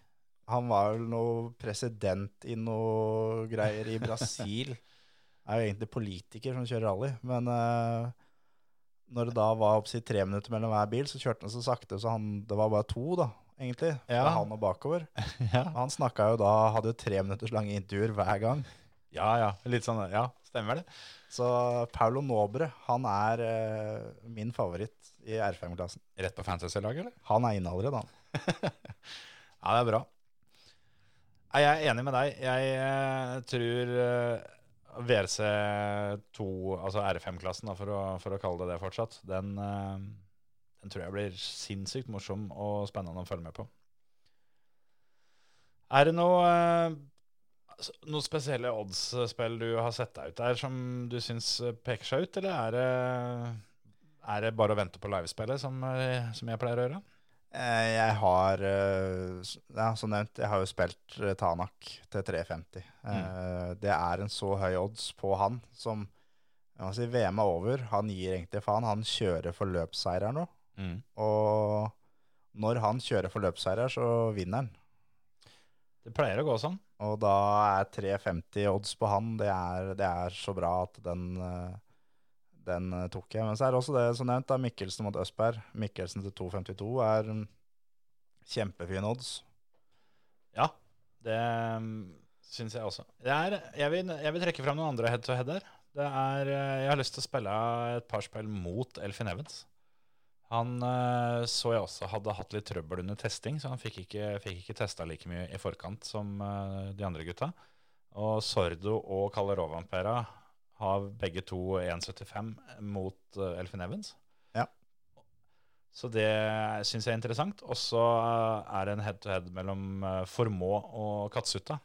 Han var vel noe president i noe greier i Brasil. <laughs> er jo egentlig politiker som kjører rally, men uh, når det da var oppsi tre minutter mellom hver bil, så kjørte han så sakte, så han, det var bare to da, egentlig. Fra Ja. han og bakover. <laughs> Ja. Han snakka jo da, hadde jo tre minutters lange intervjuer hver gang. ja, ja. Litt sånn, ja, stemmer det. Så Paulo Nobre, han er eh, min favoritt i R5-klassen. Rett på fantasy-laget, eller? Han er inne allerede, han. <laughs> Ja, det er bra. Nei, Jeg er enig med deg. Jeg eh, tror eh, VRC2, altså R5-klassen, for, for å kalle det det fortsatt, den, eh, den tror jeg blir sinnssykt morsom og spennende å følge med på. Er det noe, eh, altså, noe spesielle odds-spill du har sett deg ut der som du syns peker seg ut, eller er det, er det bare å vente på livespillet, som, som jeg pleier å gjøre? Eh, Jeg har, eh, ja, som nevnt, jeg har jo spilt eh, Tanak til 350. Mm. Det er en så høy odds på han som si, VM er over. Han gir egentlig faen. Han kjører for løpsseier nå. Mm. Og når han kjører for løpsseier, så vinner han. Det pleier å gå sånn. Og da er 350 odds på han. Det er, det er så bra at den, den eh, tok jeg. Men så er det også det som nevnt, da, Mikkelsen mot Østberg. Mikkelsen til 252 er kjempefine kjempefin odds. Ja, det um, syns jeg også. Det er, jeg, vil, jeg vil trekke fram noen andre head to head her. Det er, eh, jeg har lyst til å spille et par spill mot Elfin Evans. Han eh, så jeg også hadde hatt litt trøbbel under testing, så han fikk ikke, fikk ikke testa like mye i forkant som de andre gutta. Og Sordo og Kalle Rovanpera har begge to 1,75 mot uh, Elfin Evans. Ja. Så det syns jeg er interessant. Og så eh, er det en head-to-head mellom eh, Formå og Katsuta.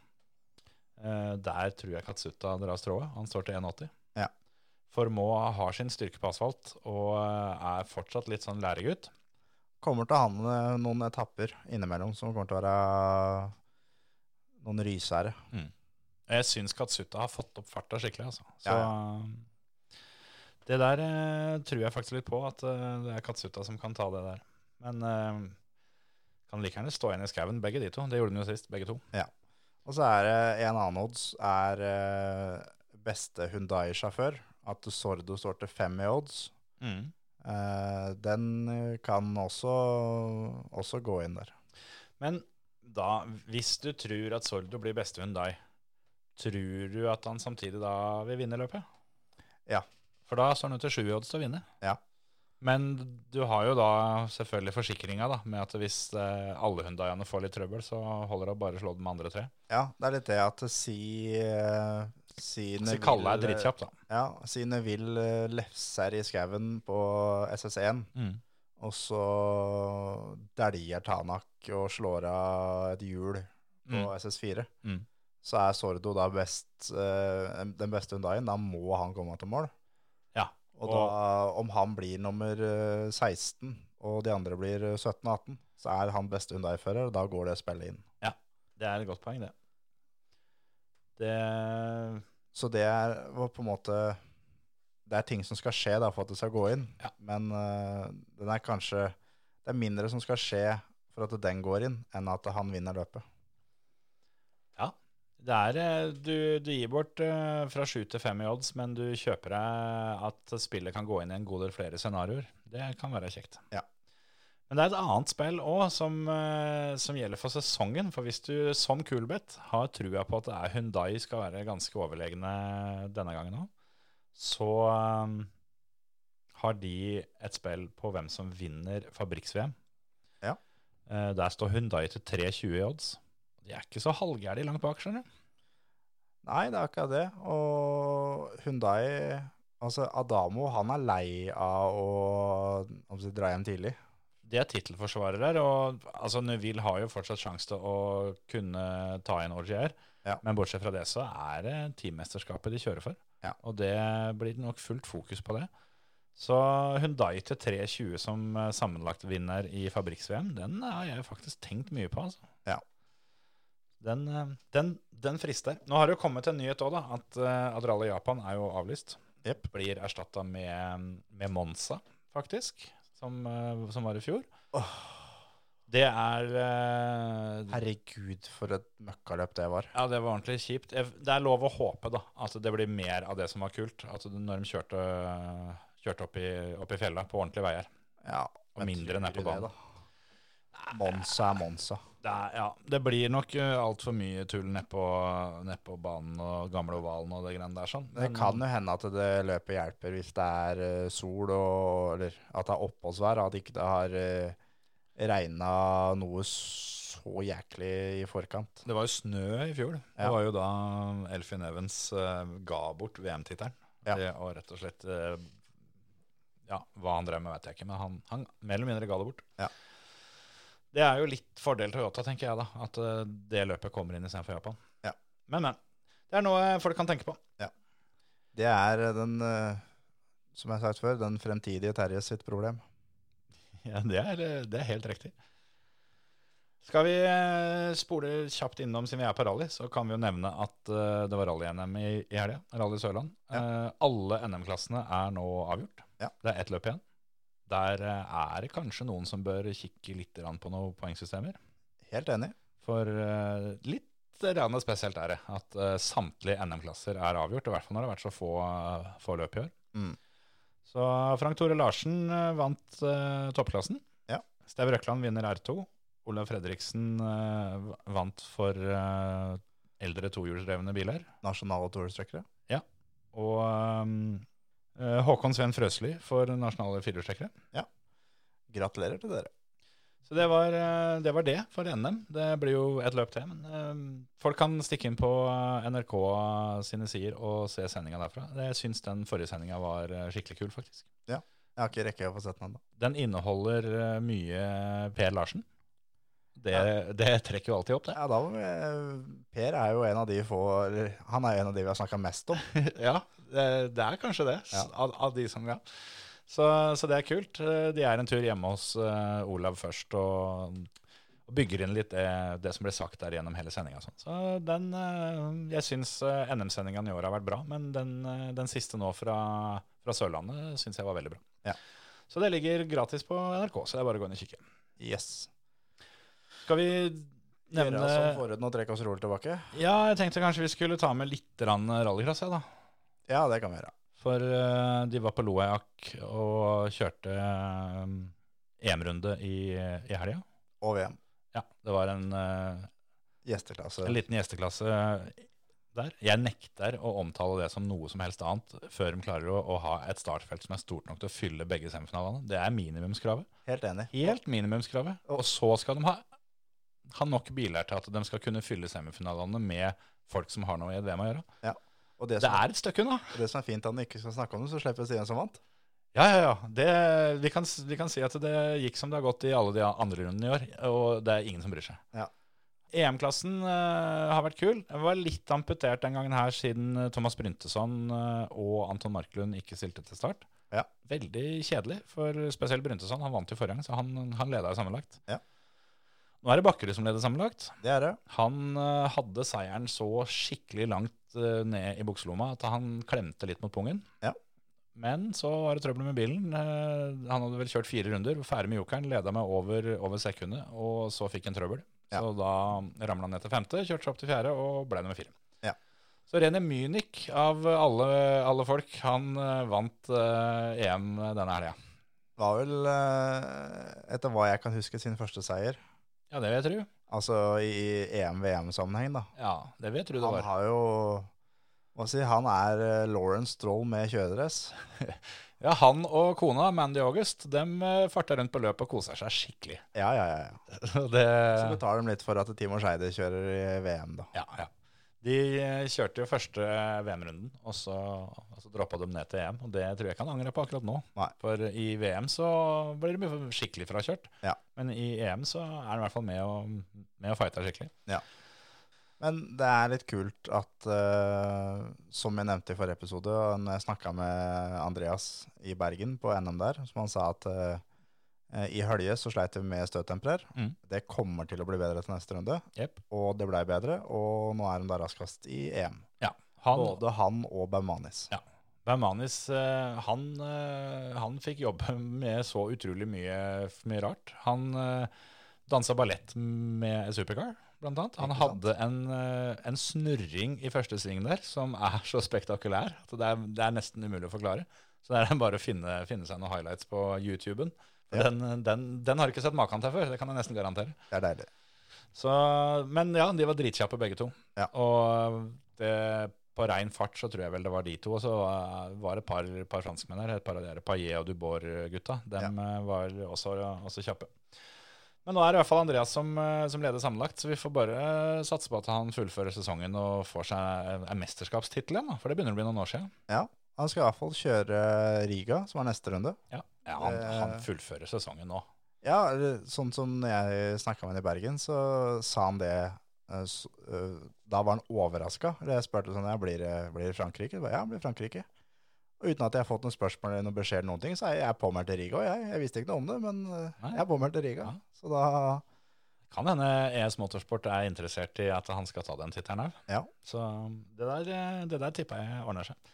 Der tror jeg Katsuta drar strået. Han står til 1,80. Ja. Formå har sin styrke på asfalt og er fortsatt litt sånn læregutt. Kommer til å ha noen etapper innimellom som kommer til å være noen rysere. Jeg syns Katsuta har fått opp farta skikkelig, altså. Så Ja, det der eh, tror jeg faktisk litt på, at eh, det er Katsuta som kan ta det der. Men eh, kan like gjerne stå igjen i skauen, begge de to. Det gjorde de jo sist, begge to. Og så er det en annen odds, er beste Hundai-sjåfør. At Sordo står til fem i odds. Mm. den kan også, også gå inn der. Men da, hvis du tror at Sordo blir beste Hyundai, tror du at han samtidig da vil vinne løpet? Ja. For da står han jo til sju odds til å vinne. Ja. Men du har jo da selvfølgelig forsikringa da, med at hvis eh, alle Hyundaiene får litt trøbbel, så holder det å bare slå dem andre tre. Ja, det er litt det at si eh, Si Så Kalle er drittkjapp, da. Ja, si Neville eh, lefser i skauen på SS1, og så dæljer Tanak og slår av et hjul på Mm. SS4. Mm. Så er Sordo da best, uh, den beste Hundaien. Da må han komme til mål. Ja. Og da, om han blir nummer eh, 16, og de andre blir eh, 17 og 18, så er han beste Hundai-fører, og da går det spillet inn. Ja, Det er et godt poeng, det. Det Så det er på en måte Det er ting som skal skje da for at det skal gå inn. Ja. Men uh, den er kanskje Det er mindre som skal skje for at den går inn, enn at han vinner løpet. Det er, eh, du, du gir bort uh, fra sju til fem i odds, men du kjøper deg at spillet kan gå inn i en god del flere scenarioer. Det kan være kjekt. Ja. Men det er et annet spill òg som, uh, som gjelder for sesongen. For hvis du som Kulbeth har trua på at Hundai skal være ganske overlegne denne gangen òg, så eh, har de et spill på hvem som vinner fabrikks-VM. Ja. Uh, Der står Hundai til 3,20 i odds. De er ikke så halvgærne langt bak, skjønner du. Nei, det er akkurat det. Og Hundai Altså, Adamo, han er lei av å om si, dra hjem tidlig. De er tittelforsvarere, og altså, Neville har jo fortsatt sjanse til å kunne ta igjen Orgier. Ja. Men bortsett fra det, så er det teammesterskapet de kjører for. Ja. Og det blir nok fullt fokus på det. Så Hundai til 3,20 som eh, sammenlagt vinner i fabrikks-VM, den har jeg faktisk tenkt mye på. altså. Ja. Den, eh, den, den frister. Nå har det jo kommet en nyhet òg. At, eh, at Rally Japan er jo avlyst. Yep. Blir erstatta med, med Monza, faktisk. Som, eh, som var i fjor. Det er uh, Herregud, for et møkkaløp det var. Ja, det var ordentlig kjipt. Det er lov å håpe da, at det blir mer av det som var kult. At når de kjørte, kjørte opp, i, opp i fjella på ordentlige veier. Ja, Og mindre ned på banen. Monza er Monza. Det, er, ja, det blir nok uh, altfor mye tull nedpå ned på banen og gamle ovalen og det greiene der. sånn. Det kan jo hende at det løpet hjelper hvis det er eh, sol og Eller at det er oppholdsvær. At ikke det har regna noe så jæklig i forkant. Det var jo snø i fjor. Det var jo da Elfin Evans eh, ga bort VM-tittelen. Ja. Og rett og slett eh, Ja, hva han drev med, vet jeg ikke, men han, han mer eller mindre ga det bort. Ja. Det er jo litt fordel Toyota, tenker jeg, da. At eh, det løpet kommer inn istedenfor Japan. Ja. Men, men. Det er noe folk kan tenke på. Det er den, eh, som jeg har sagt før, den fremtidige Terje sitt problem. <laughs> Ja, det er, det er helt riktig. Skal vi eh, spole kjapt innom, siden vi er på rally, så kan vi jo nevne at eh, det var rally-NM i, i helga. Rally Sørland. Eh, alle NM-klassene er nå avgjort. Ja. Det er ett løp igjen. Der eh, er det kanskje noen som bør kikke litt på noen poengsystemer. Helt enig. For eh, litt spesielt er det at eh, samtlige NM-klasser er avgjort. I hvert fall når det har vært så få, få løp i år. Mm. Så Frank Tore Larsen vant toppklassen. Ja. Steve Røkland vinner R2. Olav Fredriksen vant for eldre tohjulsdrevne biler. Nasjonale tourstrekkere. Og eh, Håkon Sven Frøsli for nasjonale firehjulstrekkere. Gratulerer til dere. Så det var, eh, det var det for NM. Det blir jo et løp til. Men eh, folk kan stikke inn på eh, NRK sine sider og se sendinga derfra. Jeg syns den forrige sendinga var eh, skikkelig kul, faktisk. Jeg har ikke rekket å få sett den ennå. Den inneholder eh, mye Per Larsen. Det, det trekker jo alltid opp, det. Ja, da Per er jo en av de få Han er jo en av de vi har snakka mest om. <laughs> Ja, det, det er kanskje det, Ja. av, av de som ja. Så, så det er kult. Eh, De er en tur hjemme hos uh, Olav først og, og bygger inn litt det, det som ble sagt der gjennom hele sendinga. Så den uh, Jeg syns NM-sendingene i år har vært bra, men den, eh, den siste nå fra, fra Sørlandet syns jeg var veldig bra. Ja. Så det ligger gratis på NRK, så det er bare å gå inn og kikke. Yes. Skal vi Nevne nevne som forhud og trekke oss rolig tilbake? Ja, jeg tenkte kanskje vi skulle ta med litt rallycross, ja, da. Ja, det kan vi gjøre. For uh, de var på Loajak og kjørte um, EM-runde i, i helga. Og VM. Ja, det var en, uh, Gjesteklasse. en liten gjesteklasse der. Jeg nekter å omtale det som noe som helst annet før de klarer å, å ha et startfelt som er stort nok til å fylle begge semifinalene. Det er minimumskravet. Helt enig. Helt minimumskravet. Og så skal de ha, ha nok biler til at de skal kunne fylle semifinalene med folk som har noe i et VM å gjøre. Og det Det er et stykke unna. og det som er fint at han ikke skal snakke om det, så slipper vi å si hvem som vant. Ja, ja, ja. Det, vi, kan, vi kan si at det gikk som det har gått i alle de andre rundene i år, og det er ingen som bryr seg. Ja. EM-klassen uh, har vært kul. Jeg var litt amputert den gangen her, siden eh, Thomas Bryntesson eh, og Anton Marklund ikke stilte til start. Ja. Veldig kjedelig, for spesielt Bryntesson. Han vant jo forrige gang, så han, han leda jo sammenlagt. Ja. Nå er det Bakkerud som leder sammenlagt. Det er det. Han uh, hadde seieren så skikkelig langt uh, ned i bukselomma at han klemte litt mot pungen. Ja. Men så var det trøbbel med bilen. Uh, han hadde vel kjørt fire runder, ferdig med jokeren, leda med over, over sekundet, og så fikk han trøbbel. Ja. Så da ramla han ned til femte, kjørte seg opp til fjerde og ble nummer fire. Ja. Så René Münik, av alle, alle folk, han vant EM denne helga. Var vel, etter hva jeg kan huske, sin første seier. Ja, det vil jeg tro. Altså i EM-VM-sammenheng, da. Ja, det vil jeg tro det Han har jo Hva si, han er eh, Lawrence Stroll med kjøredress. <laughs> Ja, Han og kona, Mandy August, dem eh, farta rundt på løpet og kosa seg skikkelig. Ja, ja, ja. ja. <laughs> Det, Så betaler de litt for at Timo Skeide kjører i VM, da. ja, ja. De eh, kjørte jo første VM-runden, og så, og så droppa de ned til EM. Og det tror jeg ikke han angrer på akkurat nå. Nei. For i VM så blir de skikkelig frakjørt. Ja. Men i EM så er han i hvert fall med og, med og fighter skikkelig. Men det er litt kult at, uh, som jeg nevnte i forrige episode, når jeg snakka med Andreas i Bergen på NM der, som han sa at eh, i helge så sleit vi med støttemperer. Mm. Det kommer til å bli bedre til neste runde, Yep. og det blei bedre. Og nå er de da raskest i EM. Ja. Han, Både han og Baumanis. Ja. Baumanis eh, han, eh, han fikk jobbe <laughs> med så utrolig mye, mye rart. Han dansa ballett med Supercar, blant annet. Han hadde en, eh, en snurring i første sving der som er så spektakulær at det er, det er nesten umulig å forklare. Så det er bare å finne, finne seg noen highlights på YouTuben. Ja. Den, den, den har du ikke sett maken til før, det kan jeg nesten garantere. Det er deilig. Så, men ja, de var dritkjappe begge to. Ja. Og det, på rein fart så tror jeg vel det var de to. Og så eh, var det et par, par franskmenn her, et par av de Paillet og Dubord-gutta. De var også, også kjappe. Men nå er det i hvert fall Andreas som, eh, som leder sammenlagt, så vi får bare satse på at han fullfører sesongen og får seg en- en mesterskapstittel igjen, for det begynner å bli noen år siden. Ja, han skal i hvert fall kjøre Riga, som er neste runde. Ja, ja han, han fullfører sesongen nå. Ja, sånn som når jeg snakka med han i Bergen, så sa han det eh, eh, Da var han overraska. Jeg spurte sånn ja, blir det blir Frankrike. Ba, Ja, blir Frankrike. Og uten at jeg har fått noen spørsmål eller noen beskjed eller noen ting, så er jeg påmeldt til Riga. Jeg, jeg visste ikke noe om det, men eh, jeg er påmeldt til Riga. Ja. Så da Kan hende ES Motorsport er interessert i at han skal ta den tittelen òg. Ja. Så det der, eh, det der tipper jeg ordner seg.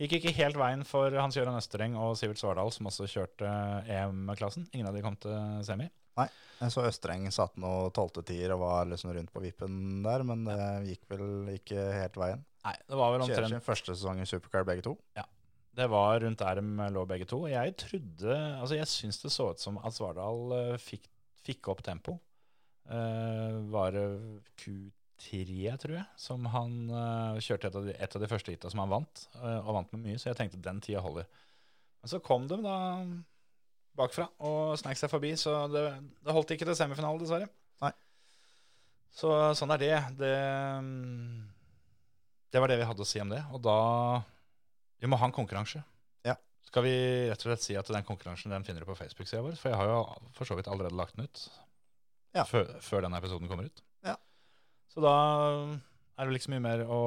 Gikk ikke helt veien for Hans Gøran Østereng og Sivert Svardal, som også kjørte EM-klassen. Ingen av de kom til semi. Jeg så Østreng satt noe tolvtetier og var liksom rundt på vippen der, men det gikk vel ikke helt veien. Nei, det var vel Kjører omtrent sin første sesong i Supercar begge to. Ja, Det var rundt der de lå begge to. Jeg trodde Altså, jeg syns det så ut som at Svardal eh, fikk, fikk opp tempo. Uh, var det Q3, tror jeg, som han uh, kjørte et av, de, et av de første hita som han vant, Uh, og vant med mye, så jeg tenkte den tida holder. Men så kom de da bakfra og snek seg forbi, så det, det holdt ikke til semifinale, dessverre. Nei. Så sånn er det. det. mm, Det var det vi hadde å si om det. Og da Vi må ha en konkurranse. Ja. Skal vi rett og slett si at den konkurransen den finner du på Facebook-sida vår? For jeg har jo for så vidt allerede lagt den ut. Ja. Før, før denne episoden kommer ut. Så da er det vel ikke så mye mer å,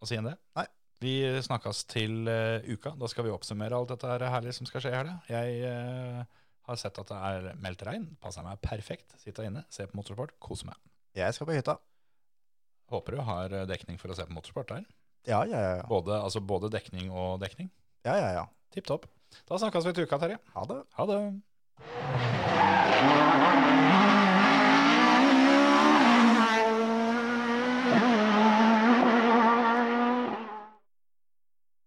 å si enn det. Nei. Vi snakkes til uh, uka. Da skal vi oppsummere alt dette her herlige som skal skje i helga. Jeg uh, har sett at det er meldt regn. Passer meg perfekt. Sitter inne, se på motorsport, koser meg. Jeg skal på hytta. Håper du har eh, dekning for å se på motorsport der. Ja, ja, ja. Både, altså både dekning og dekning. ja, ja, ja. Tipp topp. Da snakkes vi til uka, Terje. Ha det. Ha det.